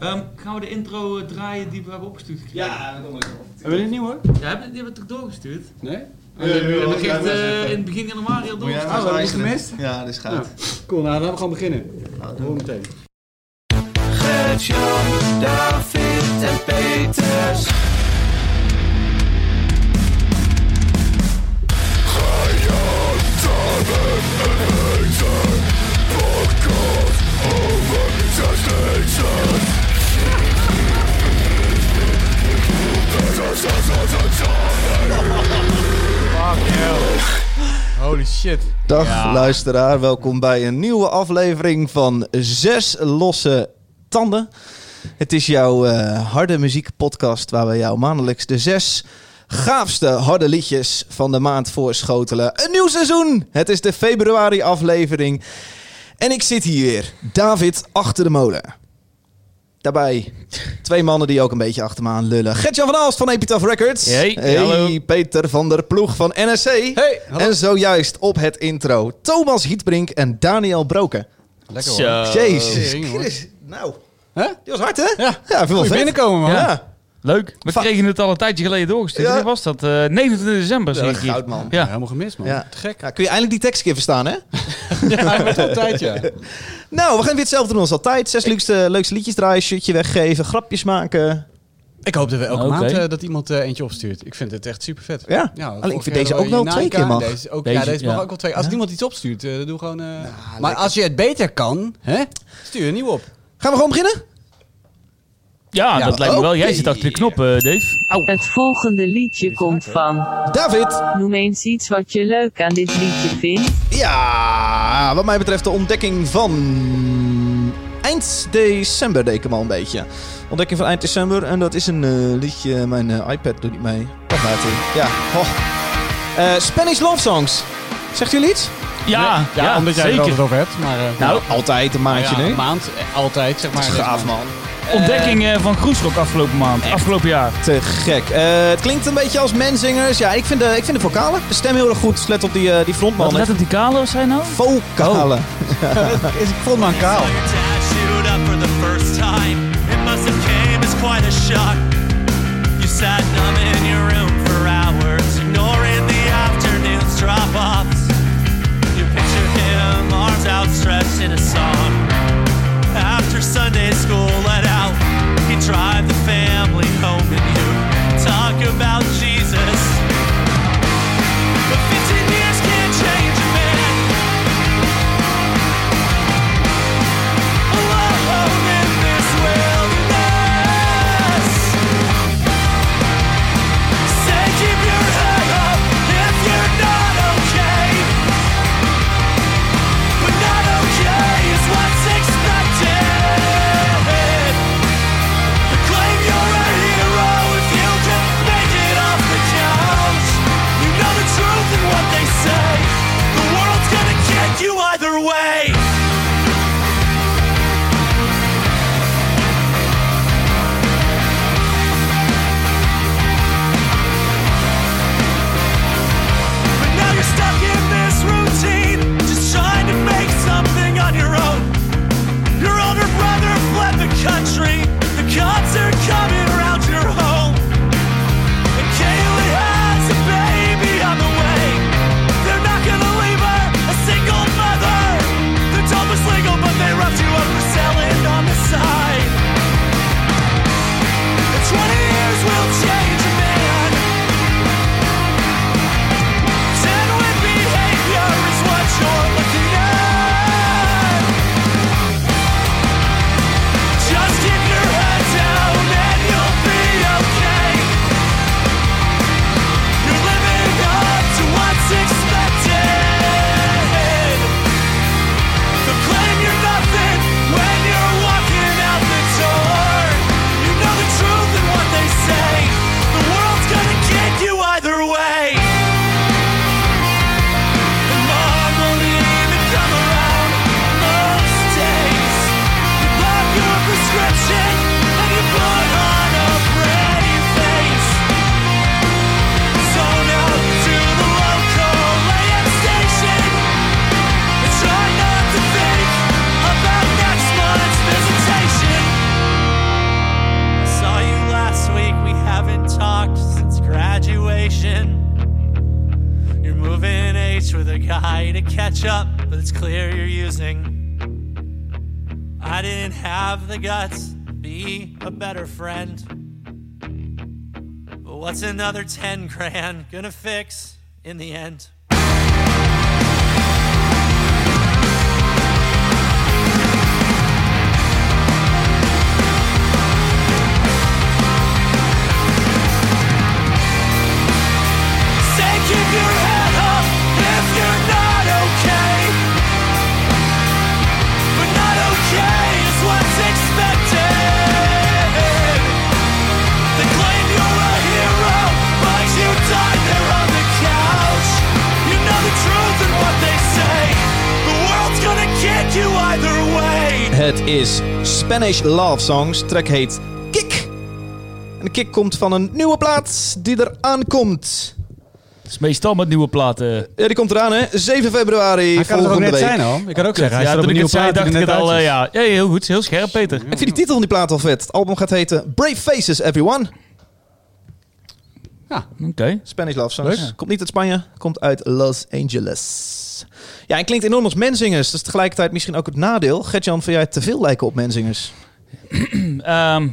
Ehm, gaan we de intro eh, draaien die we hebben opgestuurd gekregen? Ja, dat ik. Hebben we dit niet hoor? Ja, hebben, die hebben we toch doorgestuurd? Nee? Ja, ja, ja. We hebben ja, ja, eh, ja. in het begin januari al Moet jij doorgestuurd. maar Oh, we hebben luisteren? gemist? Ja, dat is Ja. goud. Cool, nou dan gaan we gewoon beginnen. Nou, Hoor meteen. Gert-Jan, David en Peters. Holy shit. Dag Ja. luisteraar, welkom bij een nieuwe aflevering van Zes Losse Tanden. Het is jouw eh, harde muziekpodcast waar we jou maandelijks de zes gaafste harde liedjes van de maand voorschotelen. Een nieuw seizoen! Het is de februari aflevering. En ik zit hier weer, David achter de molen. Daarbij twee mannen die ook een beetje achter me aan lullen. Gertjan van Aalst van Epitaph Records. Hey, hallo. Peter van der Ploeg van NSC. Hey, hallo. En zojuist op het intro Thomas Hietbrink en Daniel Broken. Lekker hoor. Jezus. Nou, die was hard hè? Ja, Ja, veel binnenkomen man. Ja, Leuk. We Va- kregen het al een tijdje geleden doorgestuurd. Ja. Was dat? Eh 29 december, zie Ja, hier. goud, man. Ja. Helemaal gemist man. Ja. Te gek. Ja, kun je eindelijk die tekst een keer verstaan hè? Ja, met op tijd ja. Nou, we gaan weer hetzelfde doen als altijd. Zes leukste, leukste liedjes draaien, shirtje weggeven, grapjes maken. Ik hoop dat we elke maand eh, dat iemand eh, eentje opstuurt. Ik vind het echt super vet. Ja, alleen ik vind deze ook wel twee keer mag. Deze, ook, Deze, ja, deze mag ja. ook wel twee. Als iemand iets opstuurt, eh, dan doe gewoon... eh, maar als je het beter kan, hè, stuur een nieuw op. Gaan we gewoon beginnen? Ja, Ja, dat lijkt me wel. Jij zit achter de knop, eh, Dave. Au. Het volgende liedje komt van. David. Noem eens iets wat je leuk aan dit liedje vindt. Ja, wat mij betreft de ontdekking van eind december deed ik hem al een beetje. Ontdekking van eind december en dat is een eh, liedje, mijn eh, iPad doet niet mee. Wat ie? Ja, oh. Eh, Spanish Love Songs. Zegt jullie iets? Ja, ja, omdat jij het er zeker. altijd over hebt. Maar, eh, Nou, Altijd een maandje ja, een maand, altijd, zeg maar. Dat is gaaf man. Ontdekking eh, van Groesrock afgelopen maand, afgelopen jaar. Te gek. Eh, het klinkt een beetje als menzingers. Ja, ik vind de, ik vind de vocalen, de stem heel erg goed. Let op die, eh, die frontman. Wat let op die kale, wat zei je nou? Vocalen. Is, ik vond aan kaal. Your dad shoot up for the first time. It must have came as quite a shock. You sat numb in your room for hours, ignoring the afternoon's drop-offs. You picture him, arms outstretched in a song. Sunday school let out, he'd drive the family home and you talk about Jesus. But 15 years another 10 grand gonna fix in the end? Het is Spanish Love Songs. Track heet Kick. En de kick komt van een nieuwe plaat die er aankomt. Dat is meestal met nieuwe platen. Ja, die komt eraan, hè? 7 februari Hij kan het ook net week. zijn al. Ik kan ook zeggen, hij ja, staat op toen een ik nieuwe het zei, plaat dacht ik het al. ja. ja, heel goed. Heel scherp, Peter. Ik vind die titel van die plaat al vet. Het album gaat heten Brave Faces Everyone. Oké. Spanish Love Songs. Leuk. Komt niet uit Spanje, komt uit Los Angeles. Ja, en klinkt enorm als menzingers. Dat is tegelijkertijd misschien ook het nadeel. Gertjan, vind jij te veel lijken op menzingers? Ehm,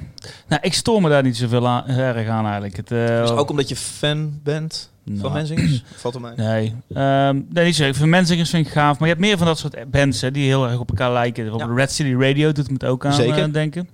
nou, ik stoor me daar niet zoveel aan, erg aan eigenlijk. Het, eh, Is ook omdat je fan bent van nou, menzingers? Valt op mij. Nee, Ehm nee, niet zo. Vind Menzingers vind ik gaaf. Maar je hebt meer van dat soort bands hè, die heel erg op elkaar lijken. Op Ja. Red City Radio doet me het ook aan Zeker. eh, denken.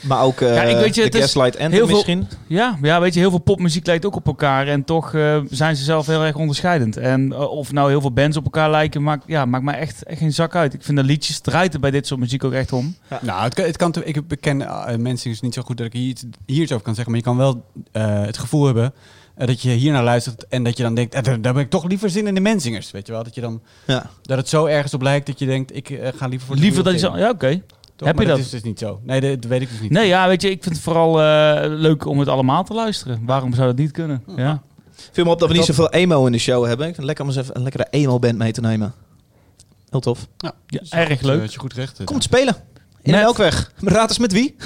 Maar ook eh Ja, ik weet je, de Gaslight Anthem heel veel- misschien. Ja, ja, weet je, heel veel popmuziek lijkt ook op elkaar. En toch eh, zijn ze zelf heel erg onderscheidend. En eh, of nou heel veel bands op elkaar lijken, maakt, ja, maakt mij echt, echt geen zak uit. Ik vind de liedjes draait er bij dit soort muziek ook echt om. Nou, het kan, het kan ik ken uh, mensen dus niet zo goed dat ik hier iets, hier iets over kan zeggen. Maar je kan wel eh, het gevoel hebben eh, dat je hier naar luistert en dat je dan denkt, eh, daar, ben ik toch liever zin in de menzingers. Weet je wel? Dat, je dan, Ja. dat het zo ergens op lijkt dat je denkt, ik ga liever voor de Liever dat je zo... Ja, oké. Toch? heb Maar je dat? dat? is dus niet zo. Nee, dat, dat weet ik dus niet. Nee, ja, weet je, ik vind het vooral eh, leuk om het allemaal te luisteren. Waarom zou dat niet kunnen? Ja. Viel me op dat we niet zoveel emo in de show hebben. Ik vind het lekker om eens even een lekkere emo-band mee te nemen. Heel tof. Ja, Dus erg goed, leuk. Dat je goed recht. Komt spelen. In de Melkweg. Raad eens met wie?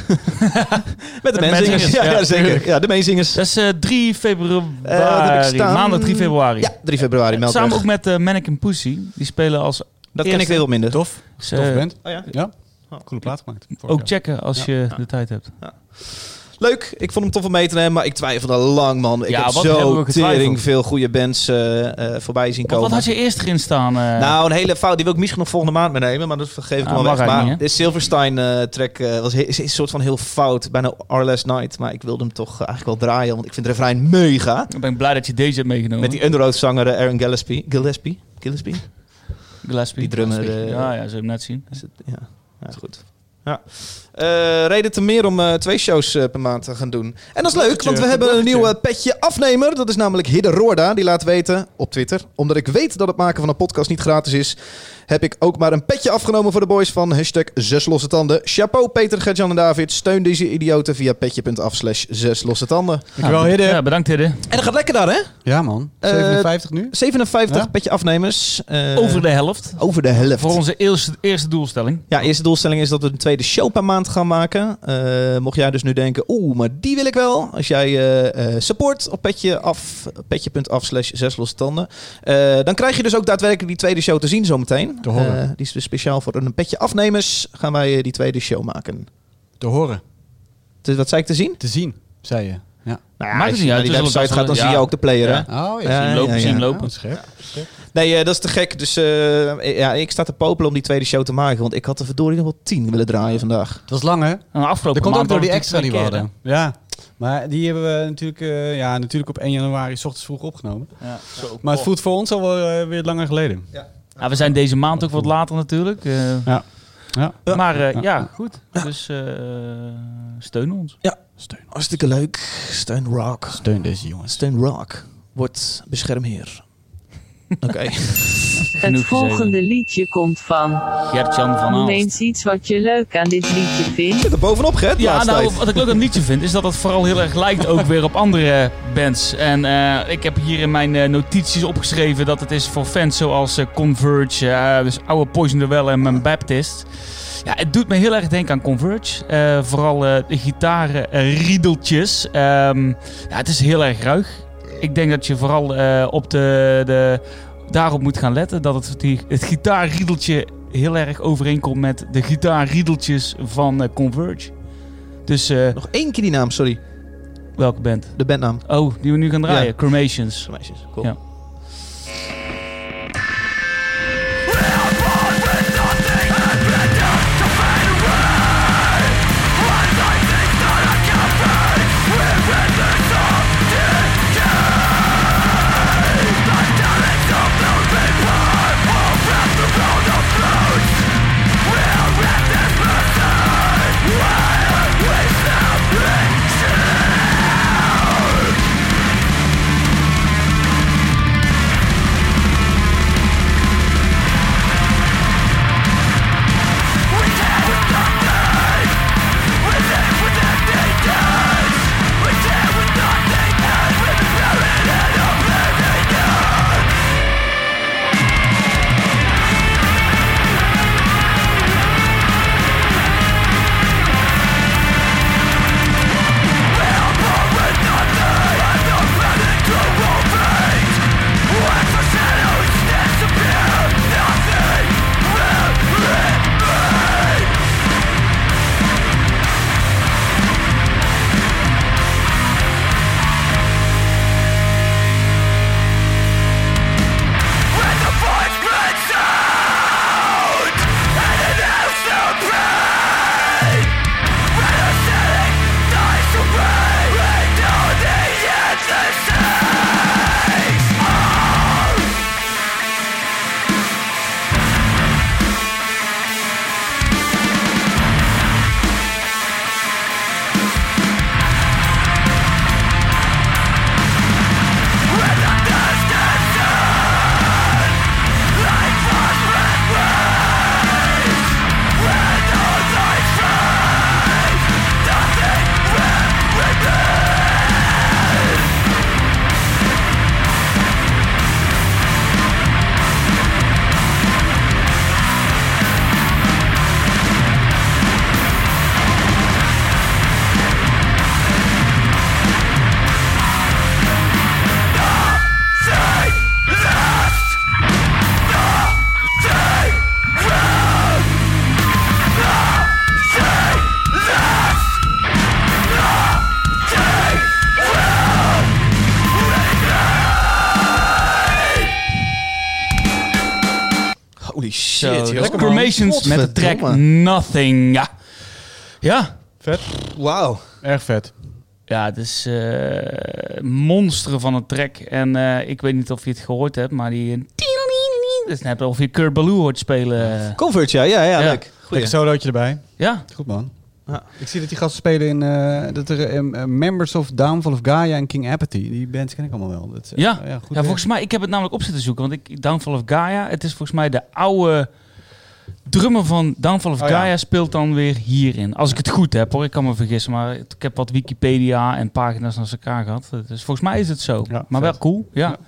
met de menzingers. Ja, ja, ja, zeker. Ja, de menzingers. Dat is eh, 3 februari. Staan? Maandag 3 februari. Ja, 3 februari Melkweg. Samen ook met uh, Mannequin Pussy. Die spelen als... dat ken ik weer wat minder. Tof. Tof band. Oh ja. Ja. Oh. Coole plaat gemaakt. Ook jaar. checken als Ja. je de tijd hebt. Leuk. Ik vond hem tof om mee te nemen, maar ik twijfelde lang, man. Ik Ja, heb wat hebben zo tering veel goede bands eh, eh, voorbij zien komen. wat had je eerst erin staan? eh? Nou, een hele fout. Die wil ik misschien nog volgende maand meenemen, maar dat geef ik Ah, wel weg. Maar niet, de Silverstein track eh, was is, een soort van heel fout. Bijna Our Last Night. Maar ik wilde hem toch eigenlijk wel draaien, want ik vind het refrein mega. Ik ben blij dat je deze hebt meegenomen. Met die Underoath zanger Aaron Gillespie. Gillespie? Gillespie? Gillespie. die drummer, eh, ja, ja, zo hem net zien. Is het, ja. Ja, goed. Ja. Eh, reden te meer om eh, twee shows eh, per maand te gaan doen. En dat is leuk, want we hebben een nieuwe petje afnemer. Dat is namelijk Hidde Roorda. Die laat weten op Twitter. Omdat ik weet dat het maken van een podcast niet gratis is, heb ik ook maar een petje afgenomen voor de boys van hashtag zes losse tanden. Chapeau Peter, Gertjan en David. Steun deze idioten via petje.af slash zes losse tanden. Dankjewel, Hidde. Ja, bedankt Hidde. En dat gaat lekker daar, hè? Ja, man. Eh, 57 nu? 57 Ja? petje afnemers. eh, Over de helft. over de helft. Voor onze eerste, eerste doelstelling. Ja, eerste doelstelling is dat we een tweede show per maand gaan maken. Eh, mocht jij dus nu denken, oeh, maar die wil ik wel. Als jij eh, eh, support op petje af, petje.af slash zes losse tanden. eh, dan krijg je dus ook daadwerkelijk die tweede show te zien zometeen. Te horen. Eh, die is dus speciaal voor een petje afnemers. Gaan wij eh, die tweede show maken. Te horen. Dus wat zei ik te zien? Te zien, zei je. Ja. Nou Maakt het als je niet naar die website gaat, dan zie je ja. ook de player, hè? Ja. Oh, Ja, zien lopen, ja, zien ja. lopen. Scherp. Nee, eh, dat is te gek. Dus eh, ja, ik sta te popelen om die tweede show te maken. Want ik had er verdorie nog wel tien willen draaien vandaag. Het was lang, hè? En de afgelopen Dat komt ook door die extra die we hadden. Ja. Maar die hebben we natuurlijk, eh, ja, natuurlijk op 1 januari s ochtends vroeg opgenomen. Ja. Maar het voelt voor ons al wel weer langer geleden. Ja, we zijn deze maand ook wat later natuurlijk. eh, Ja. Ja. Maar eh, Ja. ja, goed. Dus eh steun ons. Steun. Hartstikke leuk. Steun Rock. Steun deze jongens. Steun Rock. Wordt beschermheer. Oké. Het volgende liedje komt van. Gert-Jan van Noem Aalst. eens iets wat je leuk aan dit liedje vindt. Zit er bovenop, Gert, Ja, nou, tijd. wat ik leuk aan het liedje vind, is dat het vooral heel erg lijkt ook weer op andere bands. En eh, ik heb hier in mijn eh, notities opgeschreven dat het is voor fans zoals eh, Converge, dus oude Poison the Well en mijn Baptist. Ja, het doet me heel erg denken aan Converge. Eh, vooral de gitaren, riedeltjes. Ehm, ja, het is heel erg ruig. Ik denk dat je vooral eh, op de, de daarop moet gaan letten. Dat het, die, het gitaarriedeltje heel erg overeenkomt met de gitaarriedeltjes van eh, Converge. Dus eh, Nog één keer die naam, sorry. welke band? De bandnaam. Oh, die we nu gaan draaien. Ja. Cremations. Meisjes, cool. Ja. Is met de track. Nothing. Ja. Ja. Vet. Wauw. Erg vet. Ja, het is eh monsteren van een track. En eh, ik weet niet of je het gehoord hebt, maar die... Dus net of je Kurt Ballou hoort spelen. Convert, ja. Ja, ja, Ja. leuk. Lekker solootje erbij. Ja, Goed man. Ja. Ik zie dat die gasten spelen in eh, dat er eh, eh, Members of Downfall of Gaia en King Apathy. Die bands ken ik allemaal wel. Dat, is, eh, Ja. goed ja, volgens mij, ik heb het namelijk op zitten zoeken. Want ik, Downfall of Gaia, het is volgens mij de oude drummer van Downfall of Oh, ja. Gaia speelt dan weer hierin. Als ik het goed heb hoor, ik kan me vergissen. Maar ik heb wat Wikipedia en pagina's naast elkaar gehad. Dus volgens mij is het zo. Ja, maar vet. wel cool, ja. Ja.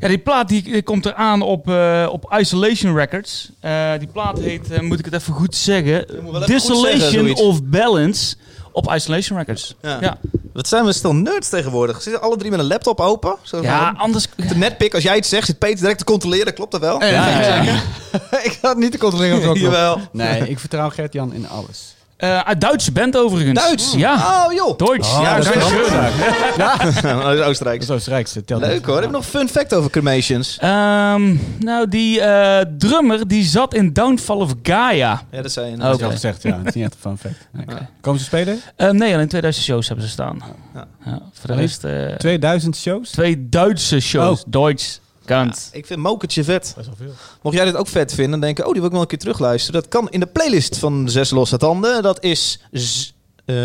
Ja, die plaat die, die komt eraan op, eh, op Isolation Records. Eh, die plaat heet, eh, moet ik het even goed zeggen, goed zoiets. of Balance op Isolation Records. Ja. Ja, Wat zijn we stil nerds tegenwoordig? Ze zitten alle drie met een laptop open. Zo ja van- anders... Te netpik, als jij het zegt, zit Peter direct te controleren. Klopt dat wel? Ja, ja, ja. ik ga het niet te controleren. Jawel. Nee, ik vertrouw Gert-Jan in alles. Eh, uit Duitse band overigens. Duits? Ja. Oh, joh. Duits. Oh, ja, dat is Dat is Oostenrijk. Dat is Oostenrijkse. Leuk hoor. Heb ik nog een fun fact over cremations? Ehm, nou, die eh, drummer die zat in Downfall of Gaia. Ja, dat zei je. Oh, Dat is Oké. al gezegd, ja. Het is niet echt een fun fact. Nee. Komen ze spelen? Eh, nee, alleen 2000 shows hebben ze staan. Ja. Ja, voor de rest eh, 2000 shows? twee Duitse shows. Duits. Kant. Ik vind Mokertje vet. Best wel veel. Mocht jij dit ook vet vinden en denken, oh, die wil ik wel een keer terugluisteren. Dat kan in de playlist van Zes Losse Tanden. Dat is... z- eh,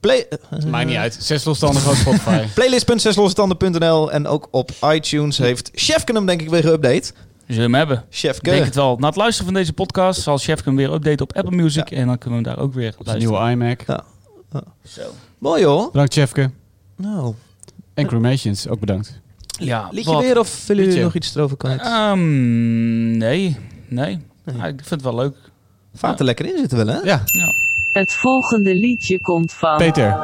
play, eh, Maakt niet uit. Zes losstanden gewoon Spotify. Playlist.zeslossetanden.nl en ook op iTunes heeft Chefke hem denk ik weer geüpdate. Zullen we hem hebben? Ik Chefke. denk het wel. Na het luisteren van deze podcast zal Chef hem weer updaten op Apple Music. En dan kunnen we hem daar ook weer Een luisteren. nieuwe iMac. Zo. Mooi hoor. Bedankt, Chefke. Nou, En Cremations, ook bedankt. Ja, liedje wat- weer of willen jullie nog iets erover kwijt? Ehm, nee. Nee. Ah, ik vind het wel leuk. Vaat er lekker in zitten wel hè? Ja, Ja. Het volgende liedje komt van Peter.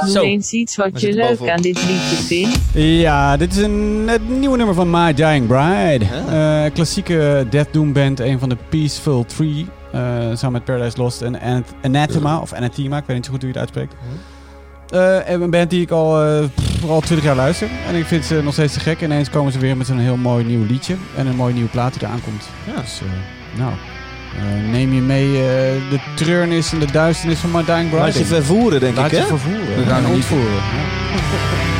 Noem Zo. eens iets wat We je leuk bovenop. aan dit liedje vindt. Ja, dit is een het nieuwe nummer van My Dying Bride. Eh, klassieke Death Doom band, een van de Peaceful Three. eh, samen met Paradise Lost en Anath- Anathema, of Anathema, ik weet niet zo goed hoe je het uitspreekt. Een band die ik al, eh, pff, al 20 jaar luister. En ik vind ze nog steeds te gek. En ineens komen ze weer met zo'n heel mooi nieuw liedje. En een mooi nieuwe plaat die eraan komt. Ja. Dus, eh, nou, eh, neem je mee eh, de treurnis en de duisternis van My Dying Bride. Laat je vervoeren, denk Laat ik, je hè? vervoeren. We gaan er ontvoeren. Ja.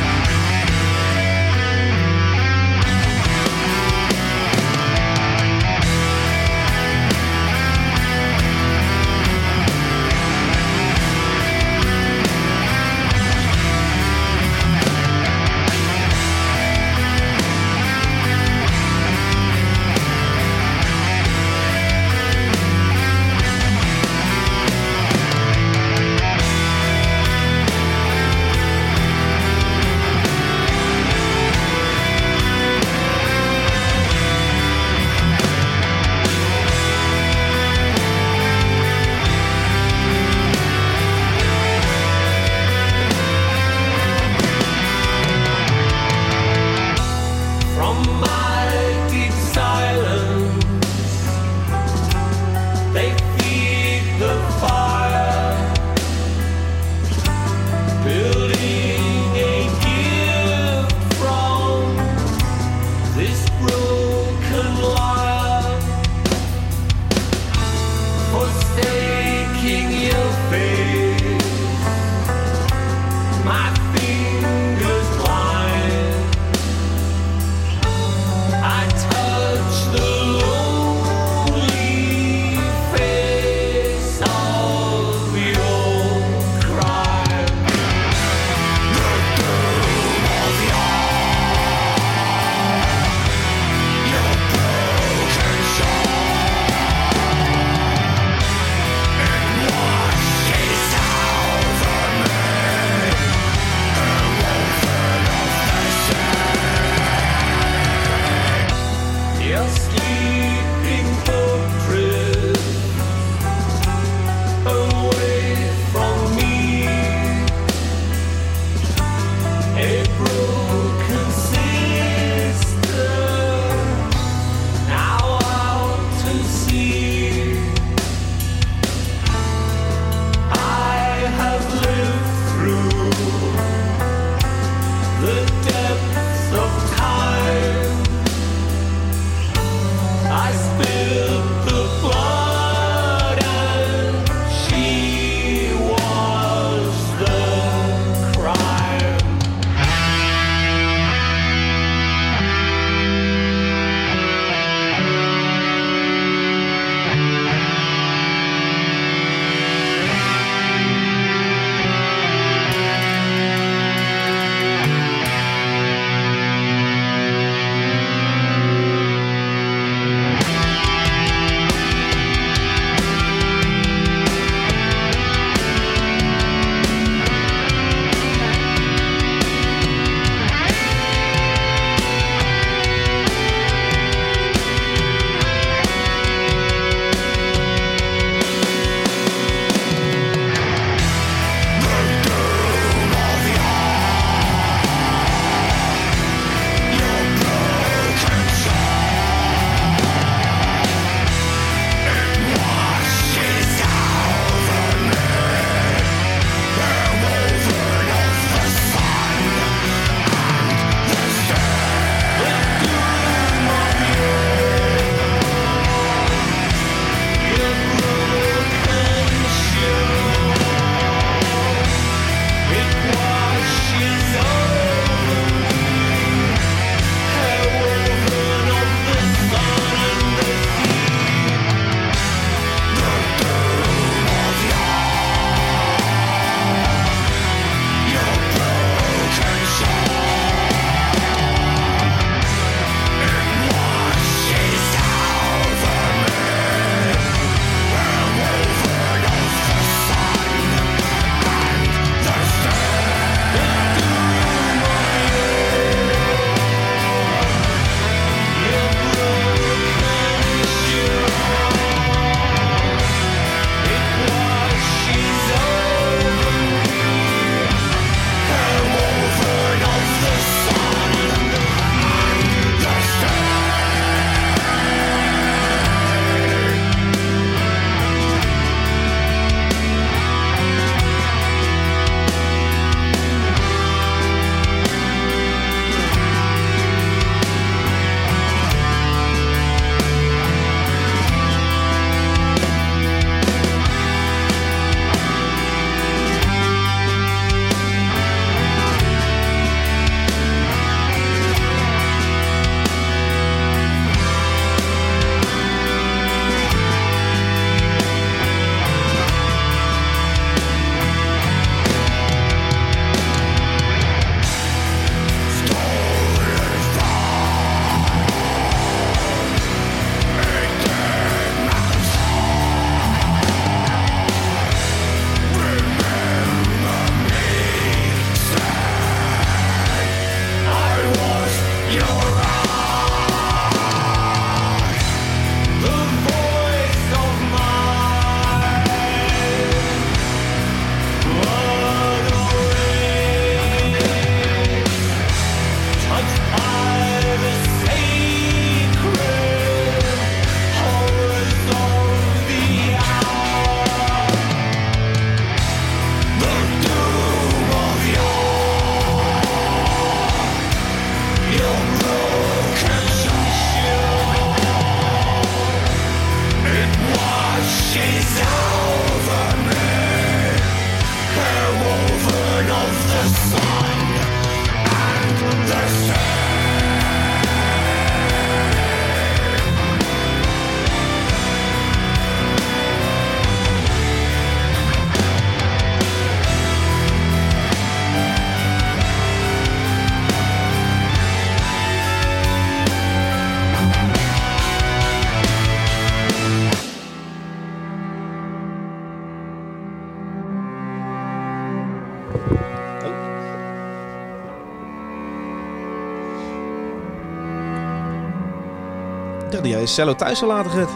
Dat jij je cello thuis zou laten, Gert.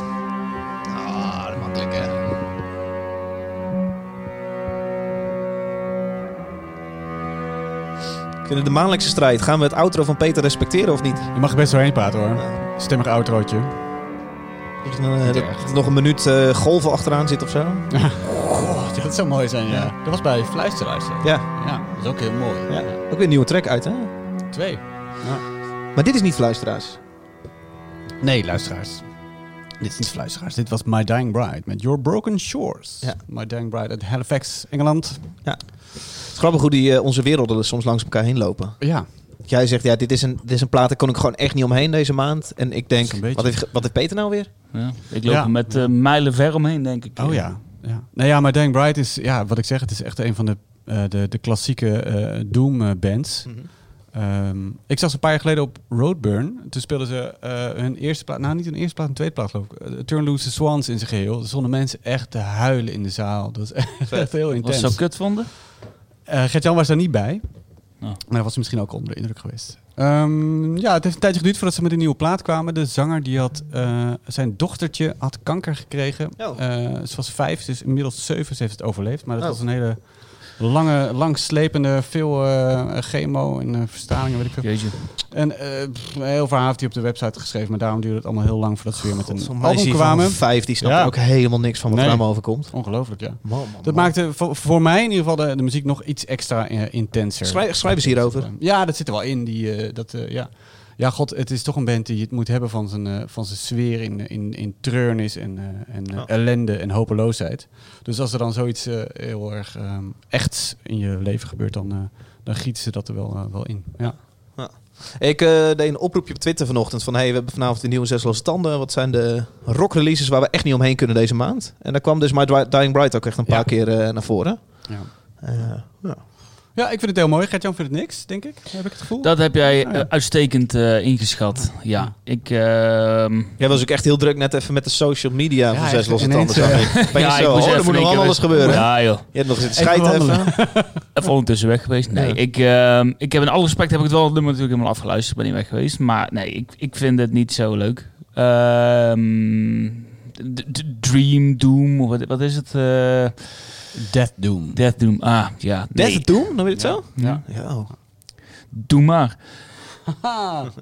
Ah, dat makkelijk, hè. Kunnen de maandelijkse strijd. Gaan we het outro van Peter respecteren of niet? Je mag er best doorheen praten hoor. Stemmig outrootje. Is er dan, eh, dat er nog een minuut eh, golven achteraan zit of zo? God, dat zou mooi zijn, ja. Dat was bij Fluisteraars. hè? Ja. Ja, dat is ook heel mooi. ja. Ook weer een nieuwe track uit, hè? Twee. Maar dit is niet Fluisteraars. Nee, luisteraars. Dit is niet Fluisteraars. Dit was My Dying Bride met Your Broken Shores. Ja. My Dying Bride uit Halifax, Engeland. Het is grappig hoe die, eh, onze werelden er soms langs elkaar heen lopen. Ja. Jij zegt, ja, dit is, een, dit is een plaat, daar kon ik gewoon echt niet omheen deze maand. En ik denk, wat heeft, wat heeft Peter nou weer? Ja. Ik loop Ja. er met eh, mijlen ver omheen, denk ik. Oh ja. ja. Nou ja, My Dying Bride is, ja, wat ik zeg, het is echt een van de, eh, de, de klassieke eh, Doom-bands. Ehm, ik zag ze een paar jaar geleden op Roadburn. Toen speelden ze eh, hun eerste plaat, nou niet hun eerste plaat, hun tweede plaat geloof ik. Eh, Turn Loose the Swans in zijn geheel. Er stonden mensen echt te huilen in de zaal. Dat was echt, echt heel Wat intens. ze zo kut vonden? Eh, Gert-Jan was daar niet bij. Oh. Maar dat was misschien ook onder de indruk geweest. Ehm, ja, het heeft een tijdje geduurd voordat ze met een nieuwe plaat kwamen. De zanger die had, eh, zijn dochtertje had kanker gekregen. Oh. Eh, ze was vijf, is inmiddels zeven. Ze heeft het overleefd. Maar dat Oh. was een hele lange, langslepende, veel eh, chemo en eh, verstralingen, weet ik veel. Jeetje. En eh, pff, een heel verhaal heeft hij op de website geschreven. Maar daarom duurde het allemaal heel lang voordat ze weer met een Zo'n album kwamen. vijf, die snapt Ja. ook helemaal niks van wat Nee. er allemaal overkomt. Ongelooflijk, ja. Man, man, Dat maakte voor, voor mij in ieder geval de, de muziek nog iets extra intenser. Schrijf, schrijven ze hierover. Ja, dat zit er wel in. Die, eh, dat, eh, ja. Ja, god, het is toch een band die het moet hebben van zijn, eh, van zijn sfeer in, in, in treurnis en, eh, en eh, Ja. ellende en hopeloosheid. Dus als er dan zoiets heel erg ehm, echts in je leven gebeurt, dan, dan gieten ze dat er wel, wel in. Ja. Ik eh, deed een oproepje op Twitter vanochtend van... hey, we hebben vanavond een nieuwe Zes Losse Tanden. Wat zijn de rock-releases waar we echt niet omheen kunnen deze maand? En daar kwam dus My Dying Bride ook echt een paar Ja. keer naar voren. Ja. Ja. Ja, ik vind het heel mooi. Gert-Jan vindt het niks, denk ik. Heb ik het gevoel? Dat heb jij Ah, ja. eh, uitstekend eh, ingeschat. Ja, ik... ehm, Jij was ook echt heel druk net even met de social media Ja, van Zes Losse Tanden. zag ik. Ben je ja, zo, oh, er moet nog alles gebeuren. Ja, joh. Je hebt nog zitten Even scheiden even. Even ondertussen weg geweest. Nee, Ja. ik, ehm, ik heb in alle respect heb ik het wel het nummer natuurlijk helemaal afgeluisterd. Ben niet weg geweest. Maar nee, ik, ik vind het niet zo leuk. Ehm, d- d- Dream Doom, of wat, wat is het? Death Doom. Death Doom. Ah, ja. Nee. Death Doom, dan weet je het zo? Ja. Ja. oh. Doe maar.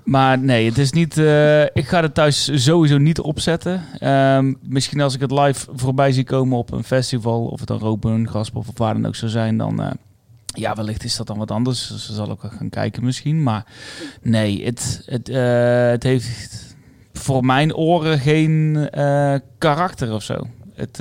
Maar nee, het is niet. eh, ik ga het thuis sowieso niet opzetten. Ehm, misschien als ik het live voorbij zie komen op een festival, of het dan Ropen, Gasp of waar dan ook zou zijn, dan. eh, ja, wellicht is dat dan wat anders. Dus dan zal wel gaan kijken misschien. Maar nee, het, het, eh, het heeft voor mijn oren geen karakter of zo. Het.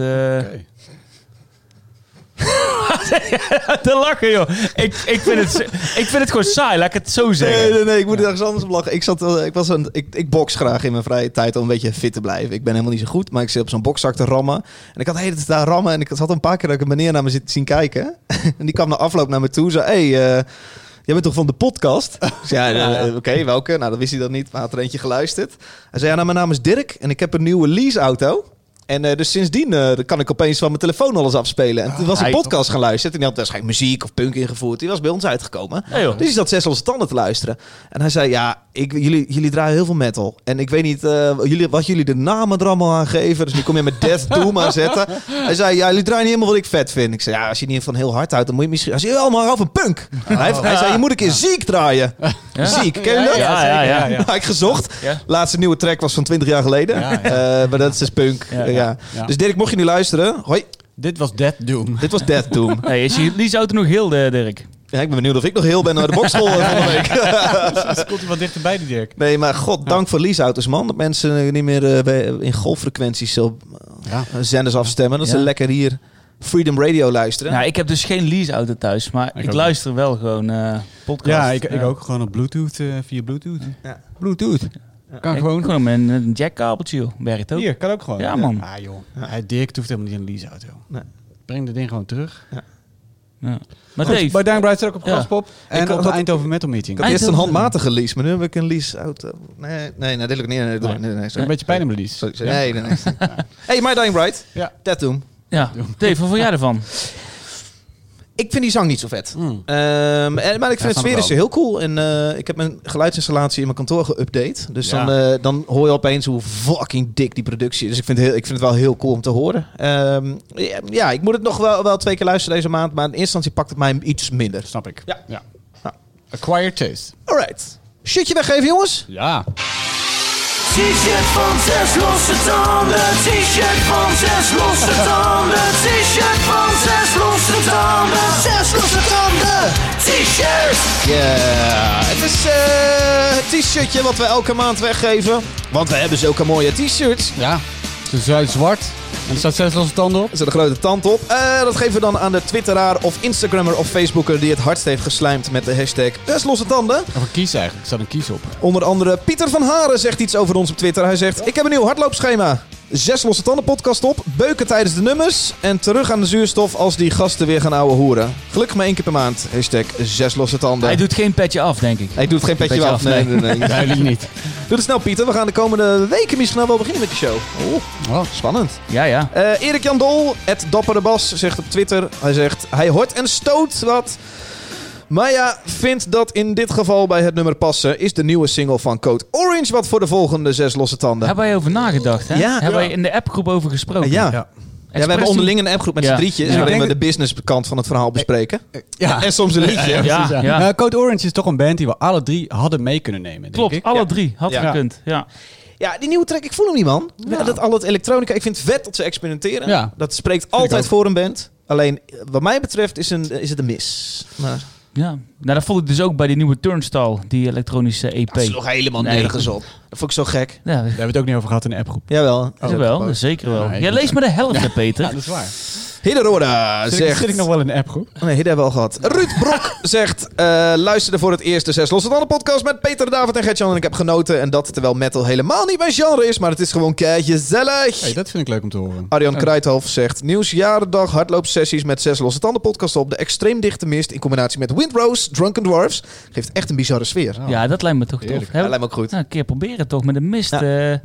te lachen, joh. Ik, ik, vind het, ik vind het gewoon saai, laat ik het zo zeggen. Nee, nee, nee, ik moet er ergens anders op lachen. Ik, zat, wel- ik, was een, ik, ik box graag in mijn vrije tijd om een beetje fit te blijven. Ik ben helemaal niet zo goed, maar ik zit op zo'n bokszak te rammen. En ik had de hele tijd daar rammen en ik zat een paar keer dat ik een meneer naar me zit zien kijken. en die kwam na afloop naar me toe en zei... Hey, eh, Jij bent toch van de podcast? Zei, ja, eh, oké, welke? Nou, dat wist hij dan niet, maar had er eentje geluisterd. Hij zei, ja, nou, mijn naam is Dirk en ik heb een nieuwe leaseauto. En eh, dus sindsdien eh, kan ik opeens van mijn telefoon alles afspelen. En toen was hij hij- podcast gaan luisteren. En die had waarschijnlijk muziek of punk ingevoerd. Die was bij ons uitgekomen. Ja. Dus hij zat zes losse tanden te luisteren. En hij zei, ja, ik, jullie, jullie draaien heel veel metal. En ik weet niet eh, jullie, wat jullie de namen er allemaal aan geven. Dus nu kom je met Death Doom aan zetten. Hij zei, ja, jullie draaien niet helemaal wat ik vet vind. Ik zei, ja, als je niet van heel hard houdt, dan moet je misschien... Hij zei, wel, maar over punk. Hij, heeft- hij zei, je moet een keer ziek draaien. Ja? Ziek, ken je dat? Ja, ja, ja. ja. Had ik gezocht. Laatste nieuwe track was van 20 jaar geleden. Eh, maar dat is dus punk. Ja. Dus Dirk, mocht je nu luisteren. Hoi, Dit was Death Doom. dit was Death Doom. Hey, is je leaseauto nog heel, eh, Dirk? Ja, ik ben benieuwd of ik nog heel ben naar de bokschool eh, van de week. Dus komt hij wat dichterbij, die Dirk. Nee, maar god, dank voor leaseauto's, man. Dat mensen eh, niet meer in golffrequenties zo Ja. zenders afstemmen. Dat ze lekker hier Freedom Radio luisteren. Nou, ik heb dus geen leaseauto thuis, maar ik, luister wel gewoon eh podcast. Ja, ik, ik ook gewoon op Bluetooth, eh, via Bluetooth. Ja. Bluetooth. Kan Ik- gewoon. Gewoon met een, jackkabeltje, joh. Werkt ook. Hier, kan ook gewoon. Ja, man. Ah, joh. Hij Dirk hoeft helemaal niet in een leaseauto. Nee. Breng dat ding gewoon terug. Ja. Maar Goed, Dave, bij Dang Bright ook op Ja. Gaspop. En op de Eindhoven Metal Meeting. ik had eerst een handmatige lease, maar nu heb ik een leaseauto. Nee, nee, nee, lukt niet. Nee, nee, nee, nee, nee, Een beetje pijn in mijn lease. Sorry, sorry. Nee, nee, nee. Hey, My Dying Bright. Ja. That Doom. ja. Dave, wat vond jij ervan? Ik vind die zang niet zo vet. Mm. Ehm, en, maar ik vind het ik sfeerisch wel. heel cool. En eh, ik heb mijn geluidsinstallatie in mijn kantoor geüpdate. Dus Ja. dan, eh, dan hoor je opeens hoe fucking dik die productie is. Dus ik vind, het heel, ik vind het wel heel cool om te horen. Ehm, ja, ja, ik moet het nog wel, wel twee keer luisteren deze maand. Maar in eerste instantie pakt het mij iets minder. Snap ik. Ja. ja. Ja. Acquired taste. Alright. Shitje weggeven, jongens. Ja. T-shirt van zes losse tanden. T-shirt van zes losse tanden. T-shirt van zes losse tanden. Zes losse tanden. T-shirt. Ja, het is eh, het t-shirtje wat we elke maand weggeven. Want we hebben zulke mooie t-shirts. Ja. Ze zijn zwart. En er staat zes losse tanden op. Er een grote tand op. Eh, dat geven we dan aan de Twitteraar of Instagrammer of Facebooker die het hardst heeft geslijmd met de hashtag Zes losse tanden. Of een kies eigenlijk. Er staat een kies op. Onder andere Pieter van Haren zegt iets over ons op Twitter. Hij zegt, ik heb een nieuw hardloopschema. Zes losse tanden podcast op, beuken tijdens de nummers en terug aan de zuurstof als die gasten weer gaan ouwe hoeren. Gelukkig maar één keer per maand. Hashtag zes losse tanden. Hij doet geen petje af, denk ik. Hij doet geen petje, Petje af. af, Nee, nee. nee, nee. Duidelijk niet. Doe het snel Pieter. We gaan de komende weken misschien wel beginnen met de show. Oh, Oh. spannend. Ja, ja. Eh, Erik Jan Dol, het dappere Bas, zegt op Twitter. Hij zegt, hij hoort en stoot wat. Maar ja, vindt dat in dit geval bij het nummer passen... is de nieuwe single van Code Orange... wat voor de volgende zes losse tanden. Hebben wij over nagedacht, hè? Ja. Hebben Ja. wij in de appgroep over gesproken? ja. Ja. Ja, we hebben onderling een appgroep met Ja. z'n drietjes... Ja. waarin Ik we de businesskant van het verhaal bespreken. Ja. En soms een liedje. Ja, precies, ja. ja. Nou, Code Orange is toch een band die we alle drie hadden mee kunnen nemen. denk Klopt, ik. alle Ja. drie. Had Ja. gekund. Ja. Ja, die nieuwe track, ik voel hem niet, man. Ja. Dat al het elektronica, ik vind het vet dat ze experimenteren. Ja. Dat spreekt altijd voor een band. Alleen, wat mij betreft is, een, is het een mis. Maar ja. Nou, dat vond ik dus ook bij die nieuwe Turnstile, die elektronische EP. dat sloeg helemaal Nee. nergens op. Dat vond ik zo gek. Ja, Daar hebben we het ook niet over gehad in de appgroep. Jawel. is er wel, zeker wel. Ja, ik- Jij leest maar de helft, Peter. Ja, dat is waar. Hidderoda Zit, ik, zegt... zit ik nog wel in de appgroep? Nee, dit hebben we al gehad. Ruud Brok zegt... eh luisterde voor het eerst de Zes Losse Tanden podcast met Peter, David en Gertjan. En ik heb genoten. En dat terwijl metal helemaal niet mijn genre is. Maar het is gewoon kei gezellig. Hey, dat vind ik leuk om te horen. Arjan Kruithof zegt... Nieuwsjarendag hardloopsessies met Zes Losse Tanden podcast op. De extreem dichte mist in combinatie met Windrose, Drunken Dwarfs. Geeft echt een bizarre sfeer. Ja, dat lijkt me toch Heerlijk. tof. Ja, Heb- lijkt me ook goed. Nou, een keer proberen toch met de mist. Ja. eh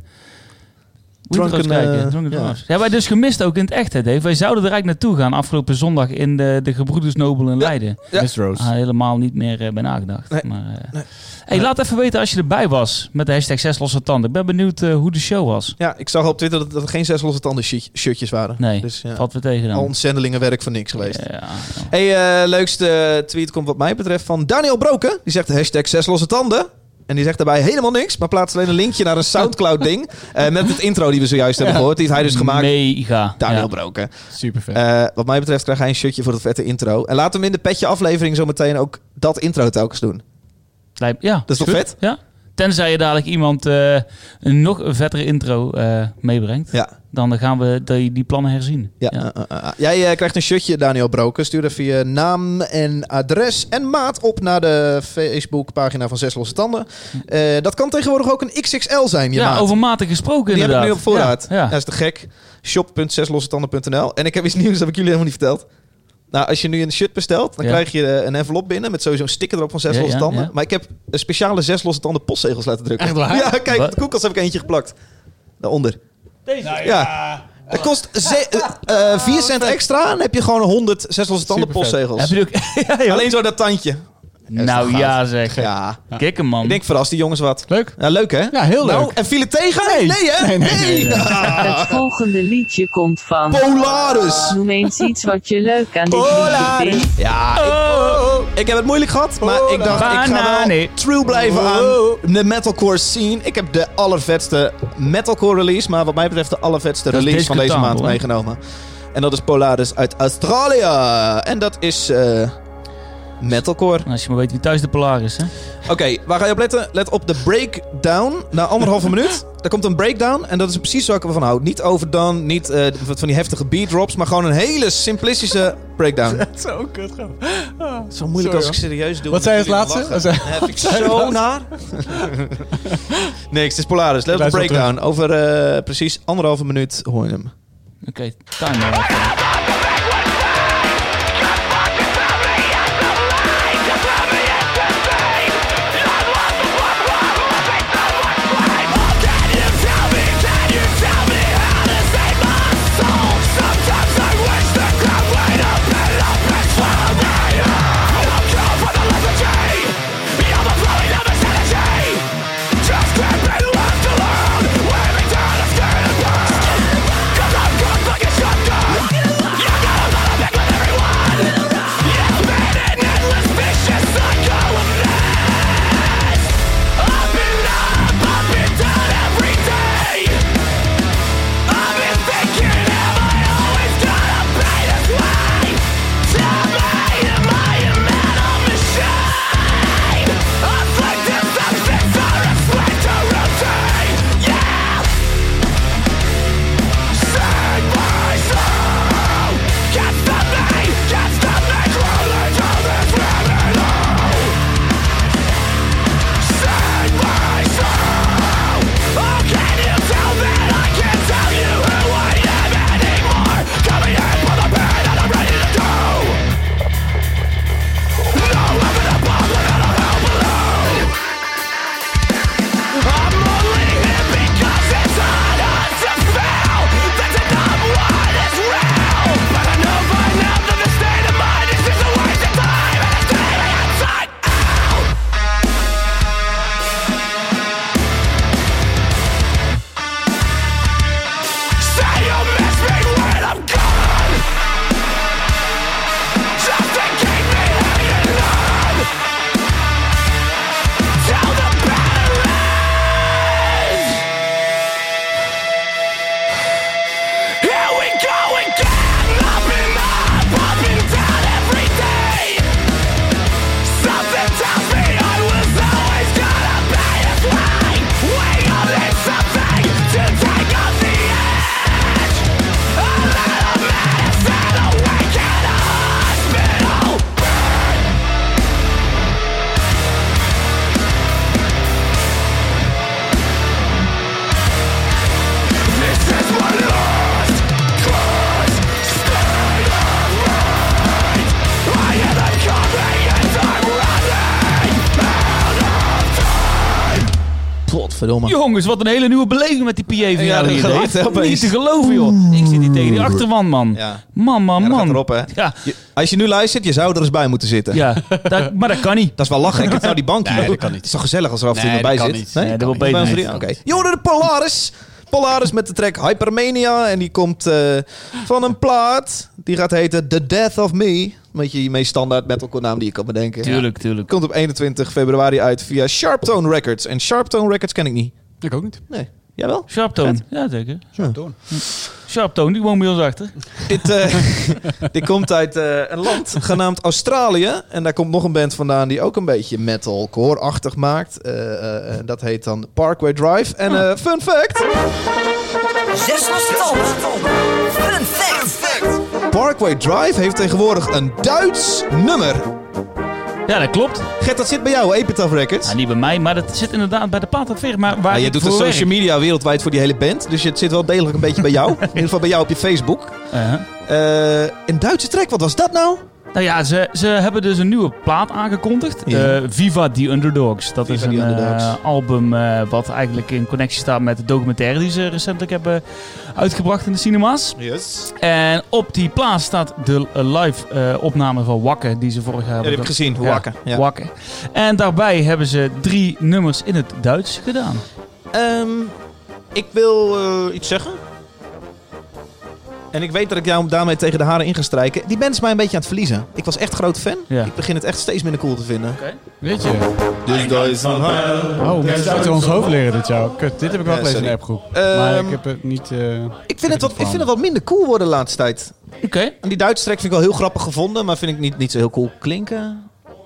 Drunken, kijken. eh, Drunken ja. Dwarfs. Ja, wij dus gemist ook in het echt, hè, Dave. Wij zouden er eigenlijk naartoe gaan afgelopen zondag in de, de Gebroeders Nobel in Leiden. Ja. Miss Rose. Ah, helemaal niet meer eh, bij nagedacht. Nee. Maar, eh, Nee. Hey, laat even weten als je erbij was met de hashtag 6 losse tanden. Ik ben benieuwd hoe de show was. Ja, ik zag op Twitter dat, dat er geen Zes Losse Tanden shi- shirtjes waren. Nee, Dus ja, valt we tegen dan. al ons zendelingenwerk voor niks geweest. Ja, ja. Hey, leukste tweet komt wat mij betreft van Daniel Broken. Die zegt hashtag zes losse tanden. En die zegt daarbij helemaal niks, maar plaatst alleen een linkje naar een Soundcloud ding. eh, met het intro die we zojuist hebben gehoord. Die heeft hij dus gemaakt. Mega. Daniel Ja. Broken. Super vet. Eh, wat mij betreft krijgt hij een shirtje voor het vette intro. En laten we hem in de petje aflevering zo meteen ook dat intro telkens doen. Ja, Dat is toch vet? Ja. Tenzij je dadelijk iemand eh, een nog vettere intro eh, meebrengt. Ja. Dan gaan we die, die plannen herzien. Ja, eh, eh, eh. Jij eh, krijgt een shirtje, Daniel Broken. Stuur even je naam en adres en maat op naar de Facebook-pagina van Zes Losse Tanden. Eh, dat kan tegenwoordig ook een XXL zijn, je ja, maat. over maten gesproken Die heb ik inderdaad. nu op voorraad. Ja, ja. Dat is te gek. Shop.zeslossetanden.nl En ik heb iets nieuws, dat heb ik jullie helemaal niet verteld. Nou, als je nu een shirt bestelt, dan Ja. krijg je eh, een envelop binnen met sowieso een sticker erop van zes Ja, losse tanden. ja. Maar ik heb een speciale zes losse tanden postzegels laten drukken. Echt waar? Ja, kijk, Wat? de koelkast heb ik eentje geplakt. Daaronder. Deze. Ja. Dat kost ze- eh, eh, 4 cent extra en dan heb je gewoon 100 zes losse tanden postzegels. Heb je die ook? ja, joh. Alleen zo dat tandje. Nou ja zeg. Ja. Kijk hem man. Ik denk, verras die jongens wat. Leuk. Ja, leuk hè? Ja, heel Nou, leuk. en viel het tegen? Nee. Nee, hè? Nee, nee, nee, nee. Het volgende liedje komt van. Polaris. Noem eens iets wat je leuk aan dit Polaris. liedje vindt. Ja, ik, ik heb het moeilijk gehad, maar ik dacht, ik ga wel true blijven aan de metalcore scene. Ik heb de allervetste metalcore release, maar wat mij betreft de allervetste Dat release van deze maand meegenomen. En dat is Polaris uit Australië. En dat is... eh, Metalcore. Als je maar weet wie thuis de Polar is, hè? Oké, waar ga je op letten? Let op de breakdown. Na anderhalve minuut, er komt een breakdown. En dat is precies waar ik ervan hou. Niet overdone, niet eh, van die heftige beat drops, maar gewoon een hele simplistische breakdown. Zo kut gewoon. Zo moeilijk als ik serieus doe. Wat zei je als Jullie laatste? lachen. Wat zei- Dat vind ik zo laatste? naar. Niks, het is Polaris. Let op de breakdown. Over eh, precies anderhalve minuut hoor je hem. Oké, timer. Godverdomme. Jongens, wat een hele nieuwe beleving met die PA-finale Ja, dat hier. Niet te geloven, joh. Ik zit hier tegen die achterwand, man. Ja. Man, man, Ja, dat man. gaat erop, hè? Ja, Je- als je nu luistert, je zou er eens bij moeten zitten. ja dat, maar dat kan niet. Dat is wel lachen. Ik heb nou die bank hier. Nee, dat kan niet. Het is toch gezellig als er af en toe Nee, iemand bij dat kan zit? niet. Nee, dat wil Bij ons beter de Polaris. Polaris met de track Hypermania. En die komt eh, van een plaat. Die gaat heten The Death of Me. Een beetje je meest standaard metalcore naam die je kan bedenken. Tuurlijk, tuurlijk. Komt op 21 februari uit via Sharptone Records. En Sharptone Records ken ik niet. Ik ook niet. Nee. Jij wel? Sharptone. Ja, zeker. Door. Sharptone, die woont bij ons achter. Dit, eh, dit komt uit eh, een land genaamd Australië. En daar komt nog een band vandaan die ook een beetje metalcore-achtig maakt. Eh, dat heet dan Parkway Drive. En eh, fun fact... Zes. Fun fact. Parkway Drive heeft tegenwoordig een Duits nummer. Ja, dat klopt. Gert, dat zit bij jou, Epitaph Records. Ja, niet bij mij, maar dat zit inderdaad bij de plaatadveer. Maar waar Ja, je doet de social werk. media wereldwijd voor die hele band. Dus het zit wel degelijk een beetje bij jou. In ieder geval bij jou op je Facebook. Eh, een Duitse track, wat was dat nou? Nou ja, ze, ze hebben dus een nieuwe plaat aangekondigd. Ja. Eh, Viva the Underdogs. Dat Viva is een eh, album eh, wat eigenlijk in connectie staat met de documentaire die ze recentelijk hebben uitgebracht in de cinema's. Yes. En op die plaat staat de live opname van Wakke die ze vorig jaar Ja, hebben heb ik gezien. Wakken. Ja. Wakke. En daarbij hebben ze drie nummers in het Duits gedaan. Ehm, ik wil iets zeggen. En ik weet dat ik jou daarmee tegen de haren in ga strijken. Die band is mij een beetje aan het verliezen. Ik was echt groot fan. Ja. Ik begin het echt steeds minder cool te vinden. Weet je? Dus dat is van Oh, mensen uit ons hoofd leren dit jou. Kut, dit heb ik wel gelezen in de appgroep. Ehm, maar ik heb het niet... eh, Ik vind, het wat, ik vind het wat minder cool worden de laatste tijd. Oké. En die Duitse track vind ik wel heel grappig gevonden, maar vind ik niet, niet zo heel cool klinken.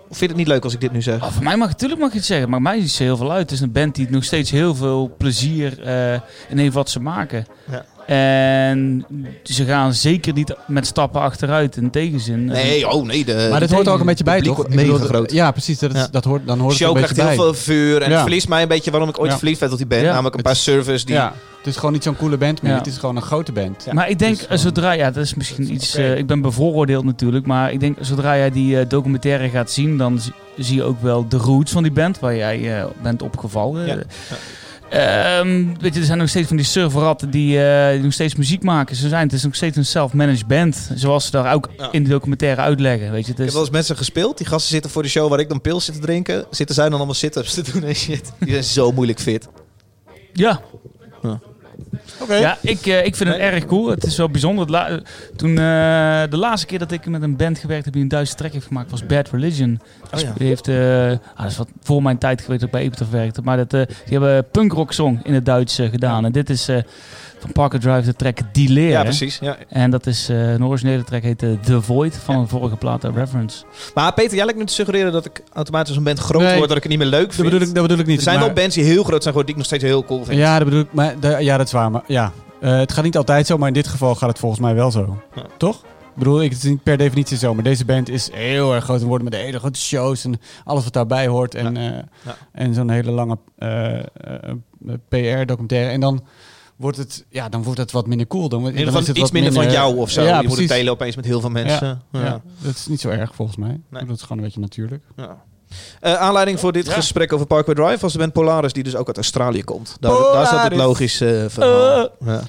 Of vind je het niet leuk als ik dit nu zeg? Oh, voor mij mag natuurlijk mag je het zeggen, maar mij is heel veel uit. Het is een band die nog steeds heel veel plezier eh, in heeft wat ze maken. Ja. En ze gaan zeker niet met stappen achteruit, in tegenzin. Nee, oh nee. De, Maar dit hoort ook een beetje bij, toch? wordt Ik bedoel, mega groot. Ja, precies. Dat Ja. Dat hoort, dan hoort show het er krijgt een heel veel vuur. En Ja. het verliest mij een beetje waarom ik ooit Ja. verliefd werd op die band. Ja. Namelijk een paar servers die... het is gewoon niet zo'n coole band meer. Ja. Het is gewoon een grote band. Maar ik denk, Dus gewoon- zodra, ja, dat is misschien iets, eh, ik ben bevooroordeeld natuurlijk, maar ik denk, zodra jij die eh, documentaire gaat zien, dan zie, zie je ook wel de roots van die band, waar jij eh, bent opgevallen. Ehm, weet je, er zijn nog steeds van die surferratten die, eh, die nog steeds muziek maken. Ze zijn, het is nog steeds een self-managed band, zoals ze daar ook Ja. in de documentaire uitleggen. Weet je, het Ik heb wel eens mensen gespeeld. Die gasten zitten voor de show waar ik dan pils zit te drinken. Zitten zij dan allemaal sit-ups te doen en shit. Die zijn zo moeilijk fit. ja, Ja, ik, eh, ik vind het erg cool. Het is wel bijzonder. Toen, eh, de laatste keer dat ik met een band gewerkt heb die een Duitse track heeft gemaakt, was Bad Religion. Oh ja. Die heeft, eh, ah, dat is wat voor mijn tijd geweest dat ik bij Epitaph werkte. Maar dat, die hebben een punkrock song in het Duits gedaan. En dit is van Parker Drive de track Die Leren. Ja, precies. Ja. En dat is eh, een originele track heet eh, The Void van een vorige plaat uit Reference. Maar Peter, jij lijkt nu te suggereren dat ik automatisch een band groot Nee. word, dat ik het niet meer leuk Dat vind. bedoel ik, dat bedoel ik niet. er zijn maar- wel bands die heel groot zijn geworden, die ik nog steeds heel cool vind. Ja, dat bedoel ik. Maar, de- ja, dat is waar. Maar ja, Eh, het gaat niet altijd zo, maar in dit geval gaat het volgens mij wel zo. Ja. Toch? Ik bedoel, ik, het is niet per definitie zo, maar deze band is heel erg groot en wordt met hele grote shows en alles wat daarbij hoort. En, eh, Ja. en zo'n hele lange eh, eh, PR-documentaire. En dan wordt het, ja, dan wordt het wat minder cool. Dan, dan is het iets wat minder van jou of zo. Ja, je moet het delen opeens met heel veel mensen. Ja. Ja, dat is niet zo erg volgens mij. Nee. Dat is gewoon een beetje natuurlijk. Ja. Eh, aanleiding voor dit Ja. gesprek over Parkway Drive was de band Polaris, die dus ook uit Australië komt. Daar, daar zat het logisch eh, verhaal. Ja.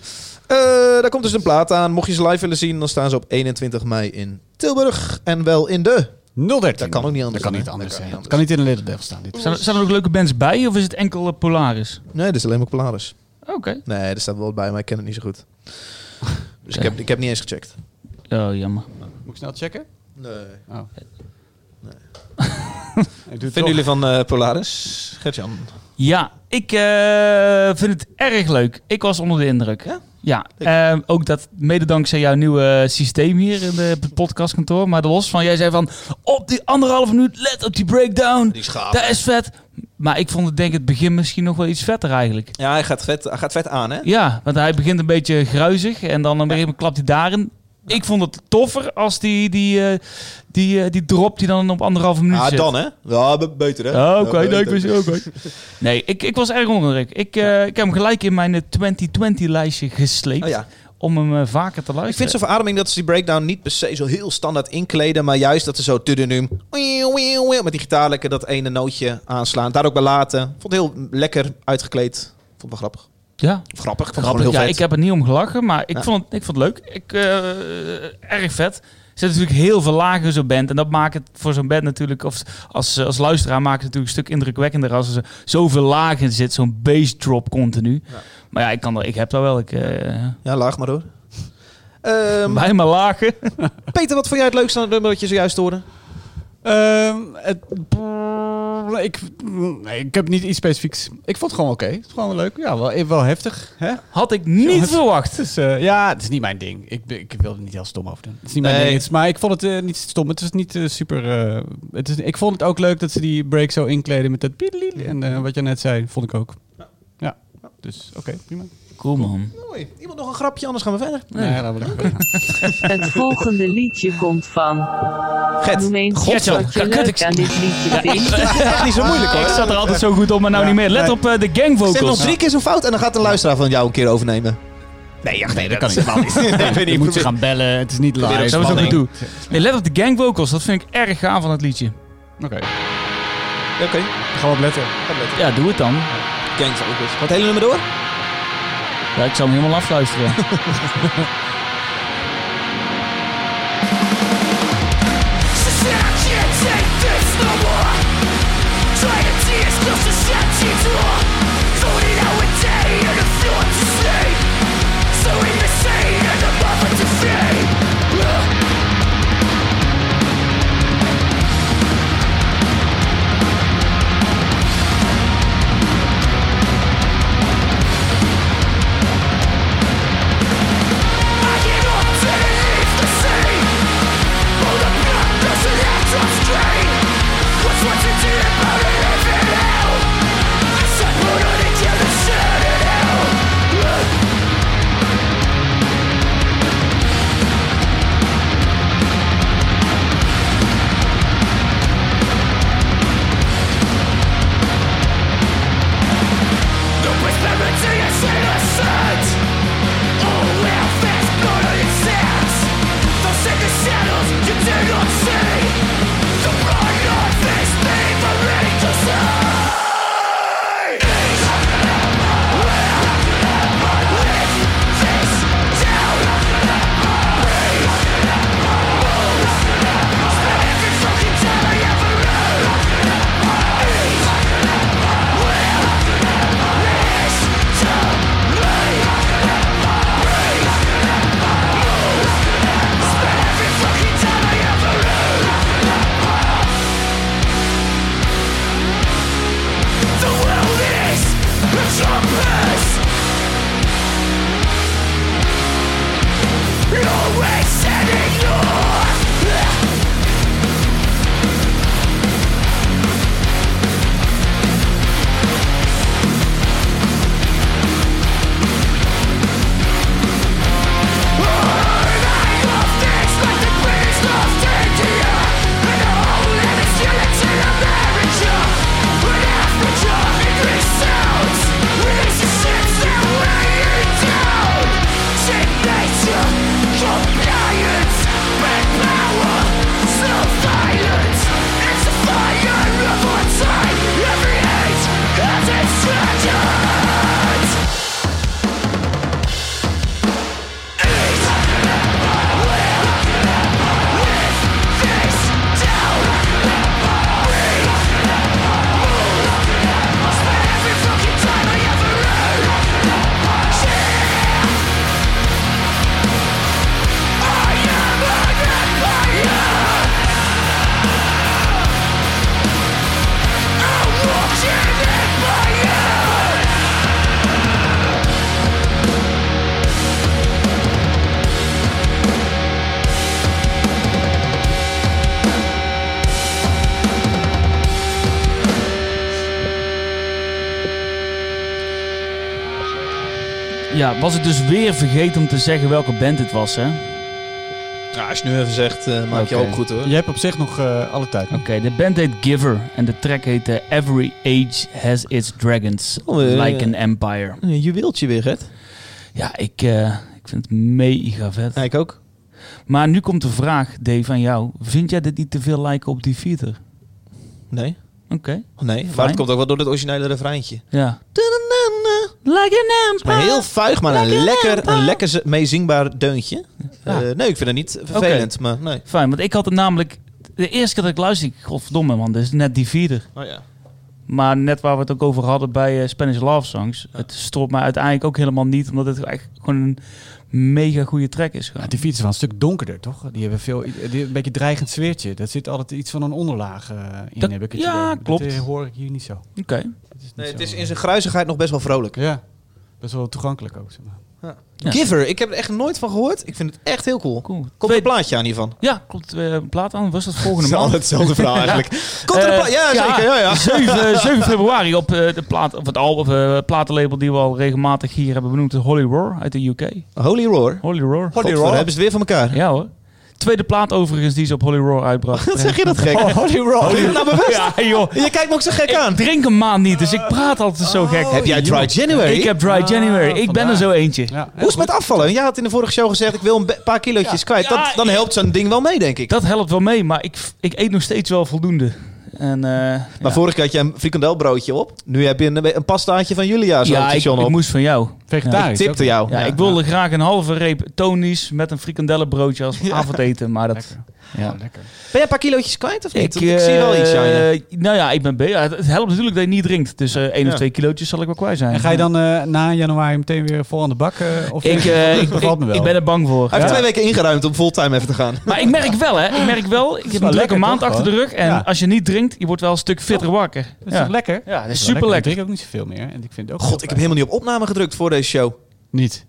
Eh, daar komt dus een plaat aan. Mocht je ze live willen zien, dan staan ze op 21 mei in Tilburg. En wel in de... 013. Dat kan ook niet anders Dat kan niet anders Dat kan zijn. niet Het kan niet in een Little Devil staan. Dit. Zijn, er- zijn er ook leuke bands bij of is het enkel eh, Polaris? Nee, dat is alleen maar Polaris. Oké. Nee, er staat wel wat bij, maar ik ken het niet zo goed. Dus ik, heb, ik heb niet eens gecheckt. Oh, jammer. Moet ik snel checken? Nee. Oh. Het Vinden toch. jullie van eh, Polaris? Gertjan? Ja, ik eh, vind het erg leuk. Ik was onder de indruk. Ja? Ja, eh, ook dat mede dankzij jouw nieuwe systeem hier in de podcastkantoor. Maar los van, jij zei van op die anderhalve minuut, let op die breakdown. Die is gaaf. Dat is vet. Maar ik vond het denk ik het begin misschien nog wel iets vetter eigenlijk. Ja, hij gaat vet, hij gaat vet aan, hè? Ja, want hij begint een beetje gruizig en dan een moment klapt hij daarin. Ik vond het toffer als die, die, eh, die, eh, die drop die dan op anderhalve minuut Ah, zit. dan, hè? Ja, be- beter, hè? Oké, Ja, nee, ik oké. Nee, ik, ik was erg onder. Ik, eh, ik heb hem gelijk in mijn eh, 2020-lijstje gesleept Oh, ja. om hem vaker te luisteren. Ik vind zo'n verademing dat ze die breakdown niet per se zo heel standaard inkleden, maar juist dat ze zo tudunum, met die dat ene nootje aanslaan. Daar ook bij laten. Vond het heel lekker uitgekleed. Vond het wel grappig. Ja, Of grappig. Vond het grappig. heel Ja, vet. ik heb er niet om gelachen, maar ik, Ja. vond, het, ik vond het leuk. Ik, eh, erg vet. Er zit natuurlijk heel veel lagen in zo'n band. En dat maakt het voor zo'n band natuurlijk, of als, als luisteraar, maakt het natuurlijk een stuk indrukwekkender als er zoveel lagen in zit. Zo'n bass drop continu. Maar ja, ik, kan er, ik heb dat wel. Ik, eh Ja, laag maar door. Ehm, bij mijn lagen. Peter, wat vond jij het leukste aan het nummer dat je zojuist hoorde? Ehm, het, ik, nee, ik heb niet iets specifieks. Ik vond het gewoon oké. Het is gewoon leuk. Ja, wel, wel heftig. Hè? Had ik niet Jongens. verwacht. Eh, ja, het is niet mijn ding. Ik, ik wil er niet heel stom over doen. Het is niet mijn Nee. ding. Het is, maar ik vond het eh, niet stom. Het is niet eh, super... eh, het is, ik vond het ook leuk dat ze die break zo inkleden met dat. En eh, wat je net zei, vond ik ook. Ja, dus oké, prima. Cool man. Mooi. Iemand nog een grapje, anders gaan we verder. Nee, laten we lekker. Het volgende liedje komt van. Get. Noem eens wat je leuk ik- aan dit liedje vindt. Echt niet zo moeilijk Ik hoor. zat er altijd zo goed op, maar nou niet meer. Let Nee. op eh, de gang Stem nog vocals. drie keer zo fout en dan gaat de luisteraar van jou een keer overnemen. Nee, echt nee, dat, kan is niet. helemaal niet. Ik weet Je niet, moet ze gaan bellen. Het is niet live. Dat was ook goed doen. Nee, let op de gang vocals. Dat vind ik erg gaaf van het liedje. Oké, Oké, ga op letten. ga letten. Ja, doe het dan. Gang vocals. Gaat het hele nummer door? Ja, ik zal hem helemaal afluisteren. Doesn't have to strain ja, was ik dus weer vergeten om te zeggen welke band het was, hè? Ja, als je nu even zegt, eh, maak je hoop goed hoor. Je hebt op zich nog eh, alle tijd. Oké, de band heet Giver en de track heet Every Age Has Its Dragons, Oh, eh, Like an Empire. Een juweeltje weer, Gert. Ja, ik, eh, ik vind het mega vet. Ja, ik ook. Maar nu komt de vraag, Dave, aan jou. Vind jij dit niet te veel lijken op die Feeder? Nee. Oké, Nee, maar Fijn. het komt ook wel door het originele refreintje. ja. Like an Empire. Maar heel vuig, maar een Like lekker, een lekker meezingbaar deuntje. Ja. Eh, nee, ik vind het niet vervelend, maar nee. Fijn, want ik had het namelijk... De eerste keer dat ik luisterde, godverdomme man, dit is net die Feeder. Oh ja. Maar net waar we het ook over hadden bij eh, Spanish Love Songs. Het stoort mij uiteindelijk ook helemaal niet, omdat het echt gewoon een mega goede track is. Ja, die fiets is wel een stuk donkerder, toch? Die hebben veel, die een beetje dreigend sfeertje. Dat zit altijd iets van een onderlaag eh, in, Dat- heb ik het ja, idee. klopt. Dat eh, hoor ik hier niet zo. Oké. Het is, niet Nee, het is eh, in zijn gruizigheid nog best wel vrolijk. Ja, best wel toegankelijk ook. Zeg maar. Ja. Giver, ik heb er echt nooit van gehoord. Ik vind het echt heel cool. Cool. Komt Twee- een plaatje aan hiervan? Ja, klopt. eh, een plaat aan. Was dat volgende Het is maand? altijd hetzelfde verhaal eigenlijk. Komt er een Eh, plaatje? Ja, zeker. Ja, ja. 7, 7 februari op eh, de plaat, of het album, eh, platenlabel die we al regelmatig hier hebben benoemd. de Holy Roar uit de UK. Holy Roar. Holy Roar. Holy Roar. hebben ze het weer van elkaar. Ja hoor. Tweede plaat overigens die ze op Holy Roar uitbracht. Wat zeg je dat gek? Holy Roar. Doe je het nou bewust? Ja joh. Je kijkt me ook zo gek aan. Ik drink een maand niet, dus ik praat altijd zo gek. Heb jij Dry January? Ik heb Dry Ah, January. Ik ben er zo eentje. Ja, Hoe is het met afvallen? Jij had in de vorige show gezegd, ik wil een paar kilootjes kwijt. Dat, dan helpt zo'n ding wel mee, denk ik. Dat helpt wel mee, maar ik, ik eet nog steeds wel voldoende. En, eh, Maar ja. vorige keer had je een frikandelbroodje op. Nu heb je een, een pastaatje van Julia zo ja, op ik, station ik op. moest van jou. Vegetarisch. Ik tipte jou. Ja, ik wilde graag een halve reep tonisch met een frikandellenbroodje als avondeten, maar dat... Lekker. Ja. Lekker. Ben je een paar kilootjes kwijt of niet? Ik, zie wel iets aan je. eh, Nou ja, ik ben bezig. Het helpt natuurlijk dat je niet drinkt. Dus eh één Ja. of twee kilootjes zal ik wel kwijt zijn. En ga je dan eh, na januari meteen weer vol aan de bak? of Ik, eh, ik, bevalt me ik, wel. ik ben er bang voor. Hij heeft twee weken ingeruimd om fulltime even te gaan. Maar ik merk wel, hè. Ik merk wel, ik heb een drukke lekker, maand toch, achter de rug. En Ja. als je niet drinkt, je wordt wel een stuk fitter wakker. Dat is ja. toch lekker? Ja, dat is Ik drink ook niet zoveel meer. En ik vind het ook God, ik heb helemaal niet op opname gedrukt voor deze show. Niet.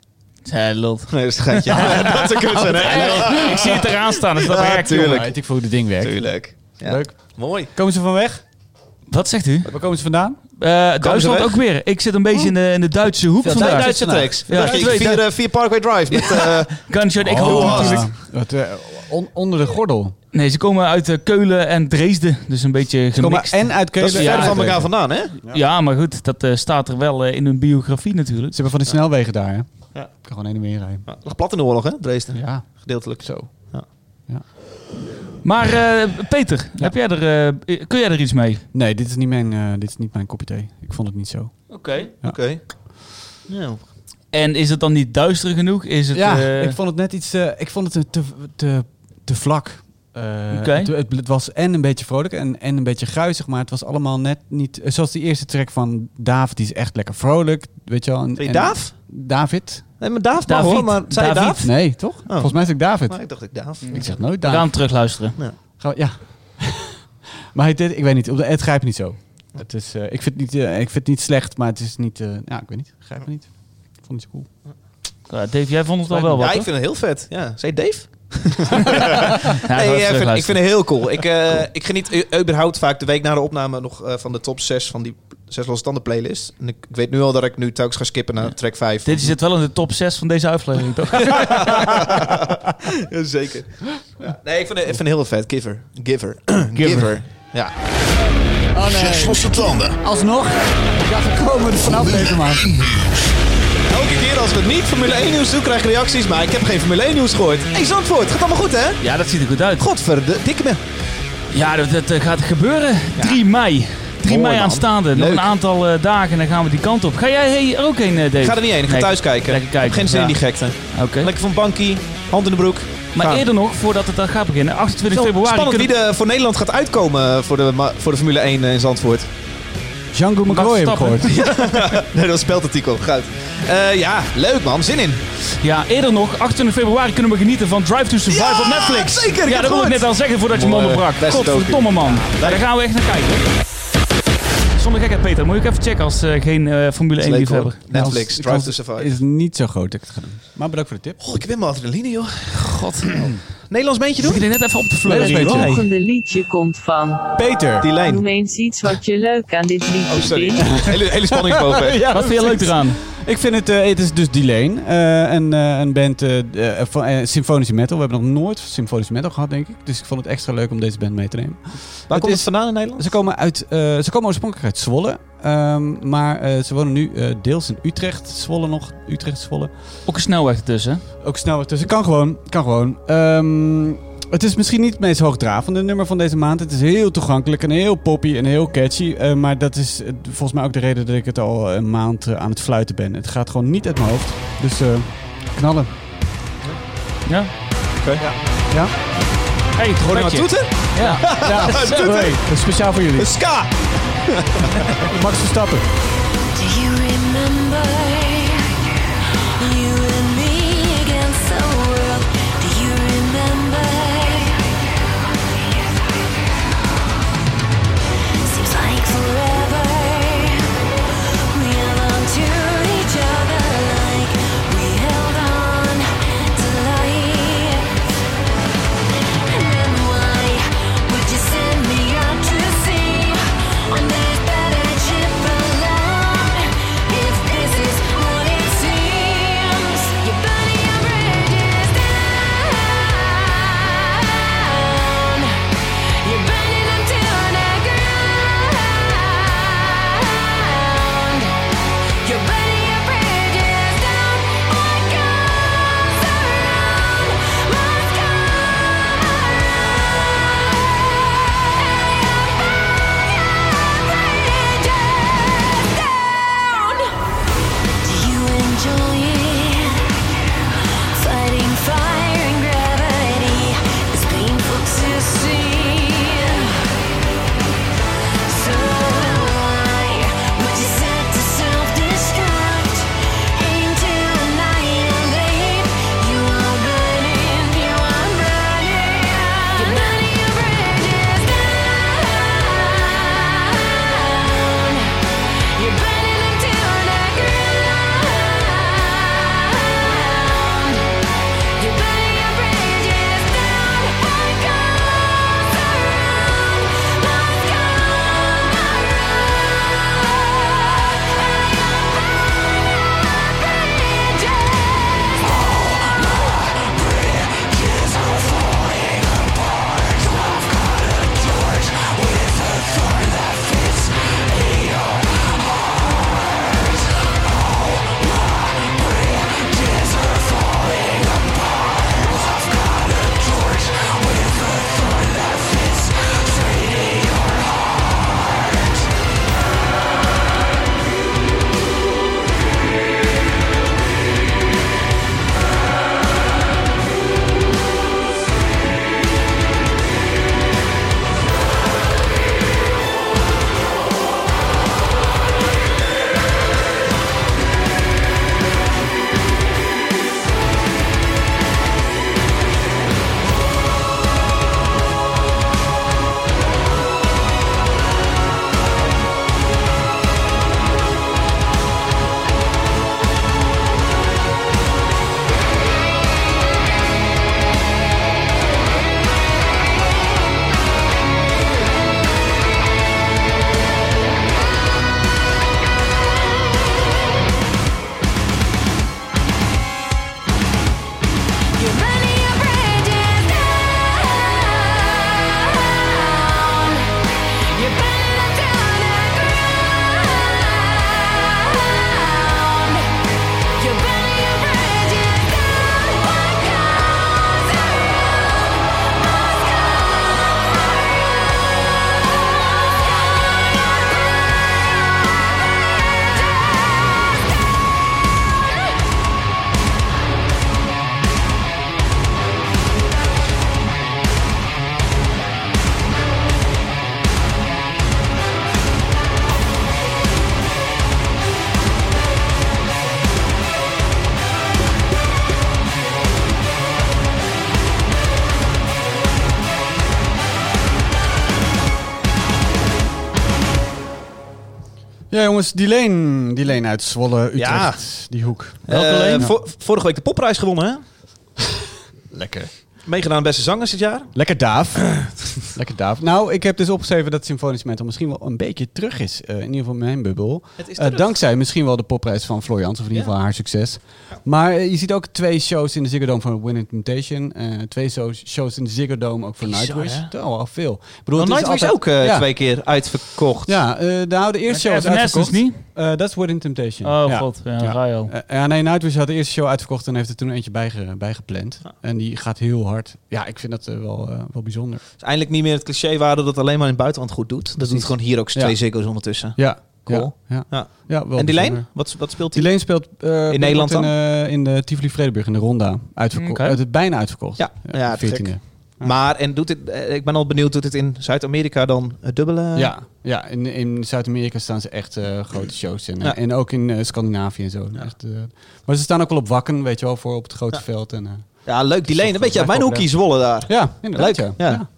Hij lult. Nee, dat is een geintje. dat is een kut zijn, hè? Ik zie het eraan staan, dus dat Ja, werkt. tuurlijk. jongen. Maar weet ik voor hoe het ding werkt. Tuurlijk. Ja. Leuk. Mooi. Komen ze van weg? Wat zegt u? Waar komen ze vandaan? Eh, Duitsland ook weer. Ik zit een beetje in de, in de Duitse hoek Twee vandaag. Duitse tracks. Ja, Ja, vier, eh, vier Parkway Drive. Met, eh, Gunshot, ik Oh, hoop ja. natuurlijk. Wat, on- onder de gordel. Nee, ze komen uit eh, Keulen en Dresden. Dus een beetje maar, gemixt. en uit dat Keulen. is en ver uit van elkaar vandaan, hè? Ja, maar goed, dat eh, staat er wel eh, in hun biografie natuurlijk. Ze hebben van die snelwegen daar, hè? Ja. Kan gewoon heen en weer rijden. Ja, lag plat in de oorlog, hè? Dresden. Ja, Gedeeltelijk. zo. Maar eh, Peter, heb jij er, eh, kun jij er iets mee? Nee, dit is niet mijn, eh, dit is niet mijn kopje thee. Ik vond het niet zo. Oké. Ja. Oké. Ja. En is het dan niet duister genoeg? Is het, ja, ik vond het net iets... ik vond het te, te, te vlak. Eh, het, het, het was en een beetje vrolijk en, en een beetje gruizig, maar het was allemaal net niet... eh, Zoals die eerste track van David, die is echt lekker vrolijk, weet je wel. En, je Daaf? David? Nee, maar Daaf David. hoor. Maar zei je David. Daaf? Nee, toch? Volgens mij is het David. Maar ik dacht ik Daaf. Ik zeg nooit we David. gaan terug luisteren. Gaan we- ja. maar hij deed, ik weet niet, op de, het grijpt niet zo. Het is, eh, ik, vind het niet, ik vind het niet slecht, maar het is niet... eh, ja, ik weet niet. Grijpt me niet. Ik vond het niet zo cool. Ja, Dave, jij vond het al wel wat, Ja, ik vind het heel vet. Ja. Zei je Dave? Ja, nee, ik, vind, ik het heel cool. Ik, eh, ik geniet überhaupt vaak de week na de opname nog eh, van de top 6 van die zes losse tanden playlist. En ik, ik weet nu al dat ik nu telkens ga skippen naar track 5. Dit zit wel in de top 6 van deze aflevering, toch? Ja, zeker. Ja. Nee, ik vind, het, ik vind het heel vet. Giver. Giver. Giver. Ja. Oh Zes losse tanden. Alsnog? Ik dacht, we komen er vanaf deze maand. Elke keer als we niet Formule 1 nieuws doen, krijg ik reacties. Maar ik heb geen Formule 1 nieuws gehoord. Hé, hey, Zandvoort. Gaat allemaal goed, hè? Ja, dat ziet er goed uit. Godverde, dikke me. Ja, dat, dat, eh, gaat gebeuren. 3 mei. 3 Mooi, mei man. aanstaande. Nog Leuk. een aantal eh, dagen en dan gaan we die kant op. Ga jij hey, er ook heen, eh, Dave? Ik ga er niet heen. Ik ga Nee. thuis kijken. Lekker kijken, Ik heb geen zin ja. in die gekte. Oké. Lekker van bankie, hand in de broek. Maar Gaan. eerder nog, voordat het dan gaat beginnen, 28 Zo, februari... Spannend wie kunnen- er voor Nederland gaat uitkomen voor de, ma- voor de Formule 1 in Zandvoort. Django McCoy heb ik gehoord. Nee, dat was speldartikel. Goud. Eh, ja, leuk man. Zin in. Ja, eerder nog, 28 februari kunnen we genieten van Drive to Survive Ja, op Netflix. zeker, ik Ja, dat wil ik net al zeggen voordat je me onderbrak. Godverdomme man. Ja, daar gaan we echt naar kijken. Zonder gekheid, Peter. Moet ik even checken als eh, geen eh, Formule 1 Leuk, hoor. liefhebber. Netflix, De Drive to Survive. is niet zo groot dat ik het. Maar bedankt voor de tip. Oh, ik heb weer mijn adrenaline, joh. God. Nederlands beentje Zit doen? ik er net even op te fleuren. hier. volgende liedje komt van. Peter. Die lijn. Noem eens iets wat je leuk aan dit liedje Oh, sorry. vindt. hele, hele. Ja, Wat vind je leuk eraan? Ik vind het, eh, het is dus Delane, eh, een, eh, een band eh, eh, van symfonische metal. We hebben nog nooit symfonische metal gehad, denk ik. Dus ik vond het extra leuk om deze band mee te nemen. Waar Het komt het vandaan in Nederland? Ze komen, uit, eh, ze komen oorspronkelijk uit Zwolle. Ehm, maar eh, ze wonen nu eh, deels in Utrecht. Zwolle nog. Utrecht, Zwolle. Ook een snelweg ertussen. Ook snel tussen. Kan gewoon. Kan gewoon. Ehm, het is misschien niet het meest hoogdravende nummer van deze maand. Het is heel toegankelijk en heel poppy en heel catchy. eh, maar dat is volgens mij ook de reden dat ik het al een maand aan het fluiten ben. Het gaat gewoon niet uit mijn hoofd. Dus eh, knallen. Ja. Ja? Hey, het Gewoon naar toeten? Ja. Ja, hey, dat is speciaal voor jullie. Ska! Max Verstappen. Ja, die Leen, die Leen uit Zwolle, Utrecht, die hoek. Welke Eh, vo- vorige week de popprijs gewonnen, hè? Lekker. Meegedaan beste zangers dit jaar. Lekker daaf. Lekker daaf. Nou, ik heb dus opgeschreven dat Symfonisch Metal misschien wel een beetje terug is. eh, in ieder geval mijn bubbel. Het is Eh, dankzij misschien wel de popprijs van Florian, of in ieder Ja. geval haar succes. Maar eh, je ziet ook twee shows in de Ziggo Dome voor Winning Temptation. eh, twee shows, shows in de Ziggo Dome ook voor Bizar, Nightwish. Dat is al veel. Ik bedoel, Nightwish altijd- ook ja. twee keer uitverkocht. Ja, eh nou, de eerste show uitverkocht. niet? Eh, Dat is Winning Temptation. Oh ja. god, ja, Ja. Nee, Nightwish had de eerste show uitverkocht en heeft er toen eentje bijge, bijgepland. En die gaat heel hard. Ja, ik vind dat wel, wel bijzonder. Is eindelijk niet meer het cliché waarde dat het alleen maar in het buitenland goed doet. Dat doet gewoon hier ook Ja. twee Ziggo's ondertussen. Ja, Cool. Ja, ja. Ja. ja wel en die lane? Wat, wat speelt Die hij? Leen speelt eh, In Nederland in, eh, in de Tivoli Vredenburg in de Ronda. Uitverkocht. Het bijna uitverkocht. Ja, ja, 14e. Maar, en doet dit, eh, ik ben al benieuwd, doet het in Zuid-Amerika dan het dubbele? Ja, ja in, in Zuid-Amerika staan ze echt grote shows. En, Ja. en ook in Scandinavië en zo. Echt, maar ze staan ook wel op wakken, weet je wel, voor op het grote Ja. veld. En, Ja, leuk. Die lane. Een beetje mijn vrij hoekje Zwolle daar. ja, inderdaad. Leuk, Ja.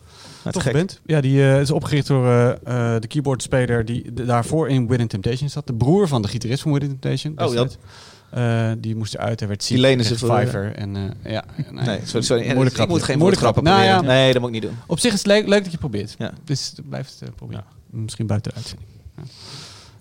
Toffe gek. band. Ja, die eh, is opgericht door eh, eh, de keyboardspeler die daarvoor in Within Temptation zat. De broer van de gitarist van Within Temptation. Oh, ja. Eh, die moest eruit. Hij werd ziek. Die lenen ze voor- Fiverr. En, eh, ja, nee, Nee, sorry. sorry. Moeilijk moet geen Moeilijk grapje. Nou, proberen. ja. Nee, dat moet ik niet doen. Op zich is het leuk, leuk dat je probeert. Ja. Dus blijf het proberen. Misschien buiten de uitzending. Ja.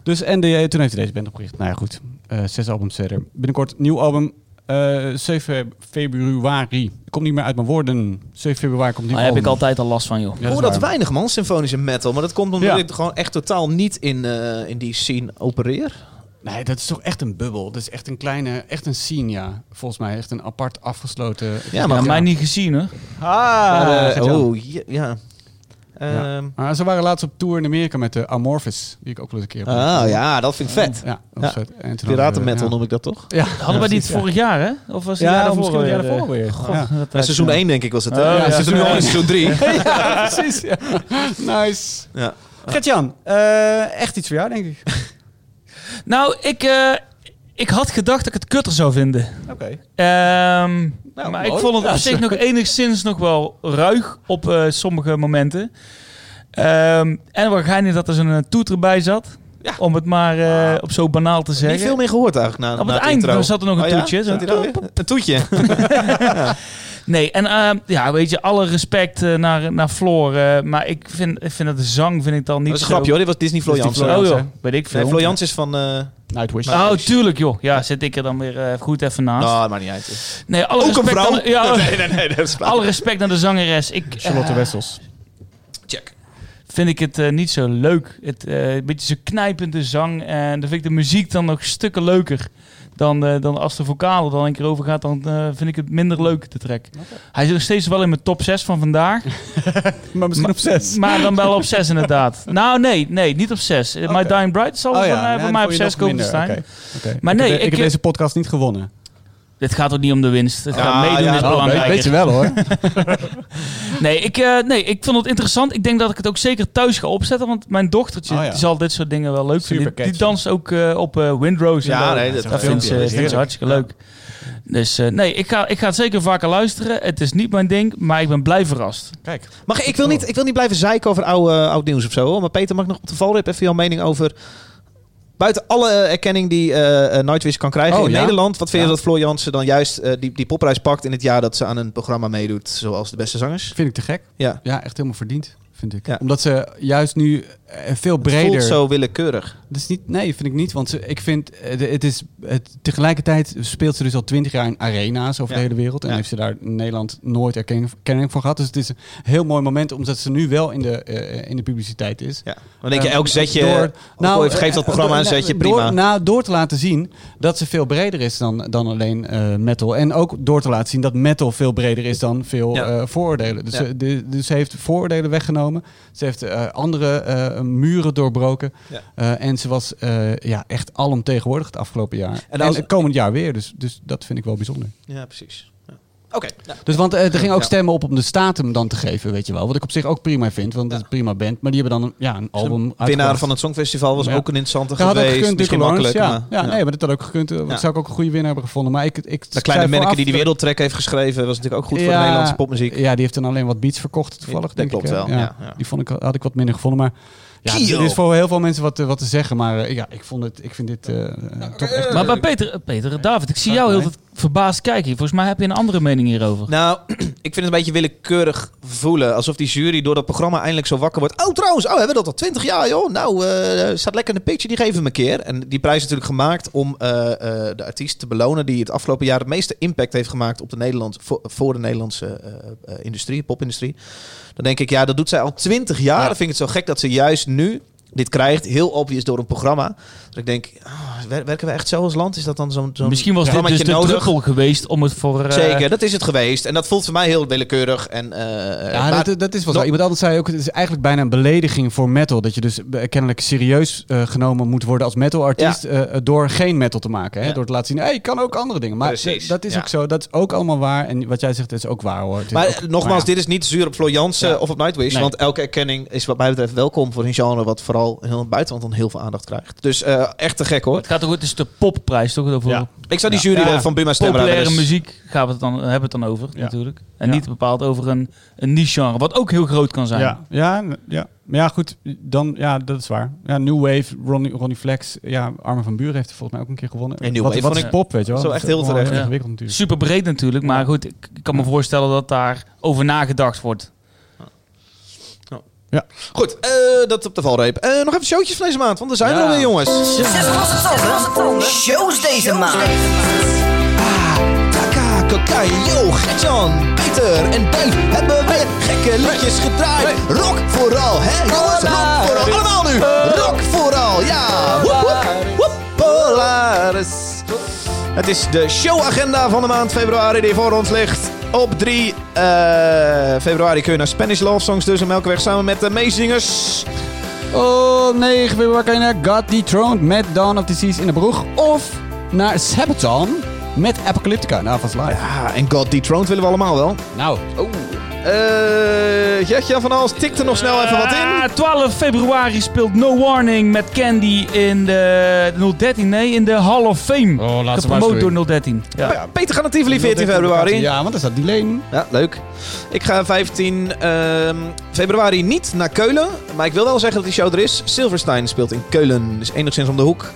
Dus en de, toen heeft hij deze band opgericht. Nou ja, goed. Eh, zes albums verder. Binnenkort nieuw album. Eh 7 februari. Komt niet meer uit mijn woorden. 7 februari komt nieuw Daar heb ik altijd al last van, joh. Ja, Ik dat waar. weinig man, symfonische metal. Maar dat komt omdat Ja. ik gewoon echt totaal niet in, eh, in die scene opereer. Nee, dat is toch echt een bubbel. Dat is echt een kleine, echt een scene, ja. Volgens mij echt een apart afgesloten... Ja, maar- Ja, mij niet gezien, hoor. Maar, eh, oh, ja. Ja. Ja. Ehm, Maar ze waren laatst op tour in Amerika met de Amorphis. Die ik ook wel eens een keer heb ah, gezien. ja, dat vind ik vet. Ja, vet. Piratenmetal we- noem ik dat toch? Ja. Hadden wij die het Ja. vorig jaar, hè? Of was die Ja, jaar of misschien het jaar weer, daarvoor eh, weer. God, seizoen ja. 1 denk ik was het. Oh, ja, ja, seizoen seizoen 1 seizoen 3. ja, precies. Ja. Nice. ja. Gert-Jan, eh, echt iets voor jou, denk ik. Nou, ik, eh, ik had gedacht dat ik het kutter zou vinden. Oké. Ehm, Nou, maar ik vond het op zich nog enigszins nog wel ruig op eh, sommige momenten. Ehm, en geinig dat er zo'n eh, toeter bij zat. Ja. Om het maar eh, op zo banaal te Niet zeggen. veel meer gehoord eigenlijk. Na, Op na het eind intro. zat er nog een Oh toetje. Zo. Een toetje. Nee, en ehm, ja, weet je, alle respect naar, naar Floor. maar ik vind, ik vind dat de zang vind ik dan niet Dat is een grapje hoor. Dit was Disney Flo Dat is die Jansen. Flo Oh Jans, joh, weet ik veel. Nee, Flo Jans is van... Nightwish. Oh, tuurlijk joh. Ja, zit ik er dan weer eh, goed even naast. nou, maar niet uit. nee, alle Ook een respect vrouw? aan- ja, nee, nee, nee. Dat is alle respect naar de zangeres. Ik, Charlotte eh, Wessels. Check. vind ik het eh, niet zo leuk. Het, eh, een beetje zo knijpende zang. En dan vind ik de muziek dan nog stukken leuker. Dan, eh, dan als de vocale dan een keer over gaat, dan eh, vind ik het minder leuk, de track. Hij zit nog steeds wel in mijn top 6 van vandaag. Maar misschien op zes. Maar dan wel op 6 inderdaad. Nou, nee, nee, niet op 6. My Oké. Dying Bride zal Oh voor ja, mij, ja, mij op vond je 6 nog komen te staan. Oké, oké. Maar Ik nee, heb, de- ik- ik heb deze podcast niet gewonnen. Dit gaat ook niet om de winst. Het gaat Ja, meedoen ja, is oh, belangrijk. weet je wel hoor. Nee ik, eh, nee, ik vond het interessant. Ik denk dat ik het ook zeker thuis ga opzetten. Want mijn dochtertje Oh ja. die zal dit soort dingen wel leuk Super vinden. Die, danst ook eh, op eh, Windrose. en Ja, nee, dat- vindt ze, hartstikke leuk. Dus eh, nee, ik ga, ik ga het zeker vaker luisteren. Het is niet mijn ding, maar ik ben blij verrast. Kijk. Mag, ik, ik, wil niet, ik wil niet blijven zeiken over oude, oud nieuws of zo. Hoor. Maar Peter, mag ik nog op de valreep even jouw mening over... Buiten alle eh, erkenning die eh, Nightwish kan krijgen Oh, in ja? Nederland... wat vind je Ja. dat Floor Jansen dan juist die, die popprijs pakt... in het jaar dat ze aan een programma meedoet... zoals de beste zangers? Vind ik te gek. Ja, Ja, echt helemaal verdiend, vind ik. Ja. Omdat ze juist nu eh, veel het breder... voelt zo willekeurig. Dat is niet, nee, vind ik niet. Want ze, ik vind, eh, het is, het, tegelijkertijd speelt ze dus al twintig jaar in arena's over Ja. de hele wereld. En Ja. heeft ze daar in Nederland nooit erkenning, voor gehad. Dus het is een heel mooi moment, omdat ze nu wel in de, eh, in de publiciteit is. Ja. Dan denk je, Eh, elk zetje... door- nou, geeft dat programma een door- zetje, door- prima. nou, door te laten zien dat ze veel breder is dan, dan alleen metal. En ook door te laten zien dat metal veel breder is dan veel eh, vooroordelen. Dus, de, dus ze heeft vooroordelen weggenomen. Ze heeft eh, andere eh, muren doorbroken. Ja. Eh, en ze was ja, echt alomtegenwoordig het afgelopen jaar. En, als- het komend jaar weer. Dus, dus dat vind ik wel bijzonder. Ja, precies. Oké. Ja. Dus want eh, er gingen ook stemmen op om de statum dan te geven, weet je wel. Wat ik op zich ook prima vind, want het is een prima band. Maar die hebben dan een, ja, een album Winnaar van het Songfestival was Ja. ook een interessante Dat had ook geweest. gekund, Misschien makkelijk. Ja. maar- Ja, nee, maar dat had ook gekund. Dat Ja. zou ik ook een goede winnaar hebben gevonden. Maar ik, ik De kleine vooraf die die wereldtrek heeft geschreven... was natuurlijk ook goed voor de Nederlandse popmuziek. Ja, die heeft dan alleen wat beats verkocht toevallig, Dat denk klopt ik. hè. wel, ja, ja. Die vond ik, had ik wat minder gevonden. Maar Ja, Kio. dit is voor heel veel mensen wat, te- wat te zeggen, maar eh, ja, ik, vond het, ik vind dit eh, eh, toch echt... Maar bij Peter, eh, Peter, David, ik zie jou heel verbaasd kijken. Volgens mij heb je een andere mening hierover. Nou, ik vind het een beetje willekeurig voelen. Alsof die jury door dat programma eindelijk zo wakker wordt. Oh, trouwens, oh, hebben we dat al 20 jaar, joh. Nou, eh, staat lekker in de picture, die geven we een keer. En die prijs is natuurlijk gemaakt om eh, eh, de artiest te belonen... die het afgelopen jaar het meeste impact heeft gemaakt op de Nederland, voor, voor de Nederlandse eh, eh, industrie, popindustrie. Dan denk ik, ja, dat doet zij al 20 jaar. Dan vind ik het zo gek dat ze juist nu dit krijgt. Heel obvious door een programma. Dat ik denk, ah, wer- werken we echt zo als land? Is dat dan zo'n zo'n Misschien was dit dus de nodig? druppel geweest om het voor... eh, Zeker, dat is het geweest. En dat voelt voor mij heel willekeurig. En, eh, Ja, maar- dat, dat is wel zo. Iemand anders zei ook, het is eigenlijk bijna een belediging voor metal. Dat je dus kennelijk serieus eh, genomen moet worden als metalartiest eh, door geen metal te maken. Hè? Ja. Door te laten zien, hey, ik kan ook andere dingen. Maar Precies, dat is ja. ook zo. Dat is ook allemaal waar. En wat jij zegt is ook waar hoor. Maar ook- nogmaals, maar ja. dit is niet zuur op Floor Jansen Ja. of op Nightwish. Nee. Want elke erkenning is wat mij betreft welkom voor een genre... wat vooral in het buitenland dan heel veel aandacht krijgt. Dus eh, echt te gek hoor. Het gaat ook, het is de popprijs toch? Over Ja. Ik zou die jury Ja. van Buma Stemra... populaire dus- muziek gaan we het dan, hebben we het dan over, Ja. natuurlijk. En Ja. niet bepaald over een, een niche-genre, wat ook heel groot kan zijn. Ja, ja, ja. Maar ja, goed, dan, ja, dat is waar. Ja, New Wave, Ronnie, Ronnie Flex, ja, Armin van Buren heeft er volgens mij ook een keer gewonnen. En New wat, Wave wat is pop, weet je wel? zo echt heel terecht. ingewikkeld natuurlijk. Super breed natuurlijk, maar goed, ik, ik kan me voorstellen dat daar over nagedacht wordt. Goed, eh, dat op de valreep. Eh, nog even showtjes van deze maand, want er zijn Ja. er alweer jongens. Zes losse tanden. Shows deze maand. Taka, Kokai, Yo, Gertjan, Peter en Dave hebben weer gekke liedjes gedraaid. Rock vooral, hè jongens? Rock vooral. Allemaal nu. Rock vooral, ja. Woep, woep, woep. Polaris. Het is de showagenda van de maand februari die voor ons ligt. Op 3 eh, februari kun je naar Spanish Love Songs dus in Melkweg samen met de meezingers. Oh, 9 februari kan je naar God Dethroned met Dawn of Disease in de Broeg. Of naar Sabaton met Apocalyptica en Avas Live. Ja, en God Dethroned willen we allemaal wel. Nou, Eh Gertjan van Als tikt er nog snel even wat in. Ah, 12 februari speelt No Warning met Candy in de 013, nee, in de Hall of Fame. Oh, laat ze Gepromoot maar door 013. Ja. Ja, Peter gaat naar Tivoli 14 februari. Ja, want daar staat die leen. Ja, leuk. Ik ga 15 ehm, februari niet naar Keulen. Maar ik wil wel zeggen dat die show er is. Silverstein speelt in Keulen. Dus enigszins om de hoek.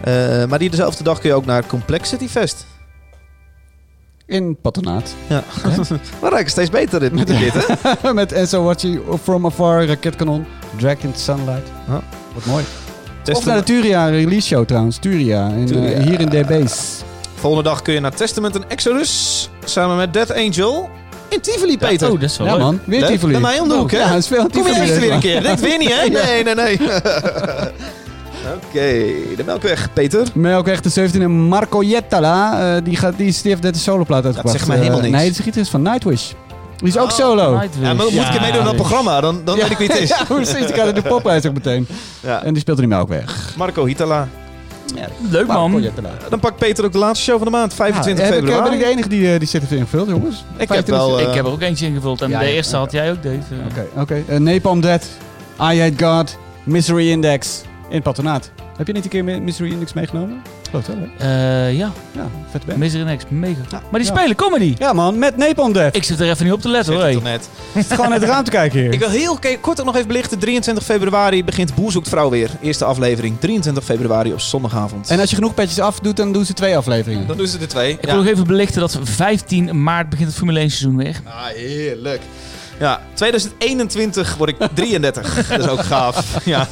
Eh, maar die dezelfde dag kun je ook naar Complexity Fest. In patronaat. Ja. We ruiken steeds beter dit, dit, dit hè? met Enzo Watchie From Afar, Raketkanon, Dragged into Sunlight. Ja. Wat mooi. Testen- Of naar de Turia release show trouwens. Turia. In, eh, hier in DB's. Volgende dag kun je naar Testament en Exodus. Samen met Death Angel. In Tivoli, Peter. Oh, dat is wel Ja leuk. man, weer. Tivoli. Bij mij om de hoek, hè? Ja, is veel Kom je Tivoli. eerst deze weer een keer. Denkt weer niet, hè? Nee, nee, nee. Oké, de Melkweg, Peter. Maar echt de 17e Marco Jettala. eh, die, gaat, die, die heeft net een soloplaat uitgebracht. zegt mij helemaal Eh, niks. Nee, het is van Nightwish. Die is ook Oh, solo. Nightwish. Ja, maar moet ik je meedoen aan dat programma? Dan, dan weet ik wie het is. Ja, precies. Die kan in de popprijs ook meteen. Ja. En die speelt er niet meer ook weg. Marco Hitala. Leuk Marco man. Jettala. Dan pakt Peter ook de laatste show van de maand, 25 Ja, heb ik, eh, februari. ben ik de enige die, eh, die zit heeft ingevuld, jongens? Ik heb wel... eh, Ik heb er ook eentje ingevuld en Ja, de ja, eerste had jij ook, Dave. Oké, oké. Eh, Napalm Dead, I Hate God, Misery Index in het patronaat. Heb je niet een keer Misery Index meegenomen? Geloof het wel, hè? Eh, ja, Ja, vet band. Misery Next, mega. Maar die Ja. spelen comedy. Ja man, met Napalm Dead. Ik zit er even niet op te letten hoor. toch net. gewoon uit het raam te kijken hier. Ik wil heel kort ook nog even belichten. 23 februari begint Boer zoekt vrouw weer. Eerste aflevering. 23 februari op zondagavond. En als je genoeg petjes afdoet, dan doen ze twee afleveringen. dan doen ze er twee. Ik wil nog even belichten dat 15 maart begint het Formule 1 seizoen weer. Ah, heerlijk. Ja, 2021 word ik 33. dat is ook gaaf. Ja.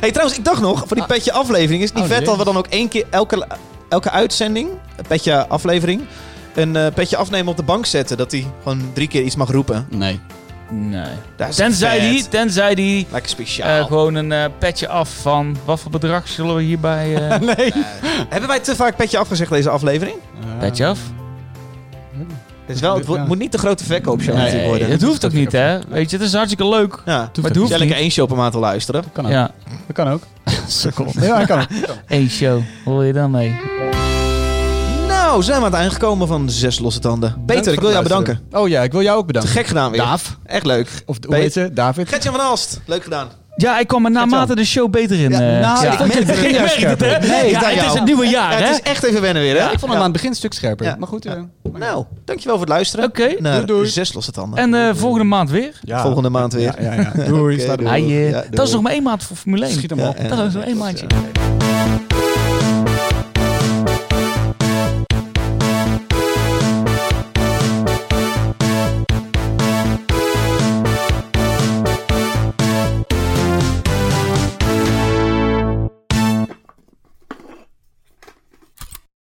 Hey, trouwens, ik dacht nog, voor die petje aflevering is het niet Oh, vet dat we dan ook één keer elke, elke uitzending, petje aflevering, een eh, petje afnemen op de bank zetten. Dat hij gewoon drie keer iets mag roepen. Nee. Nee. Dat is Tenzij vet. die, tenzij die Lekker speciaal. eh, gewoon een eh, petje af van wat voor bedrag zullen we hierbij... eh nee. Hebben wij te vaak petje afgezegd deze aflevering? petje af? Het, is wel, het Ja. moet niet de grote verkoopshow Nee, natuurlijk worden. Het hoeft ook niet hè. Weet je, het is hartstikke leuk. Ja, Maar het hoeft lekker niet. één show per maand te luisteren. Kan ook. Ja, Dat kan ook. Sukkel. Ja, dat kan ook. één show. Hoor je dan mee? Nou, zijn we aan het eind gekomen van Zes Losse Tanden. Peter, ik wil jou bedanken. Oh ja, ik wil jou ook Te bedanken. gek gedaan weer. Daaf. Echt leuk. Of hoe heet ze? David. Gertjan van Alst, leuk gedaan. Ja, ik kwam er naarmate de show beter in. Ja, eh. nou, ja. ik vond het begin Ik merk het. Nee, ja, het is het nieuwe jaar, Ja, hè? het is echt even wennen weer, hè? Ik vond hem Ja. aan het begin een stuk scherper. Ja. Maar goed, eh, Nou, dankjewel voor het luisteren. Oké. Naar Doei, doei. Zes losse tanden. En eh, volgende maand weer. ja. Volgende maand weer. Ja, ja, ja. Doei. Er. eh, dat is nog maar één maand voor Formule 1. Schiet hem op. Ja, Dat is nog één maandje. ja.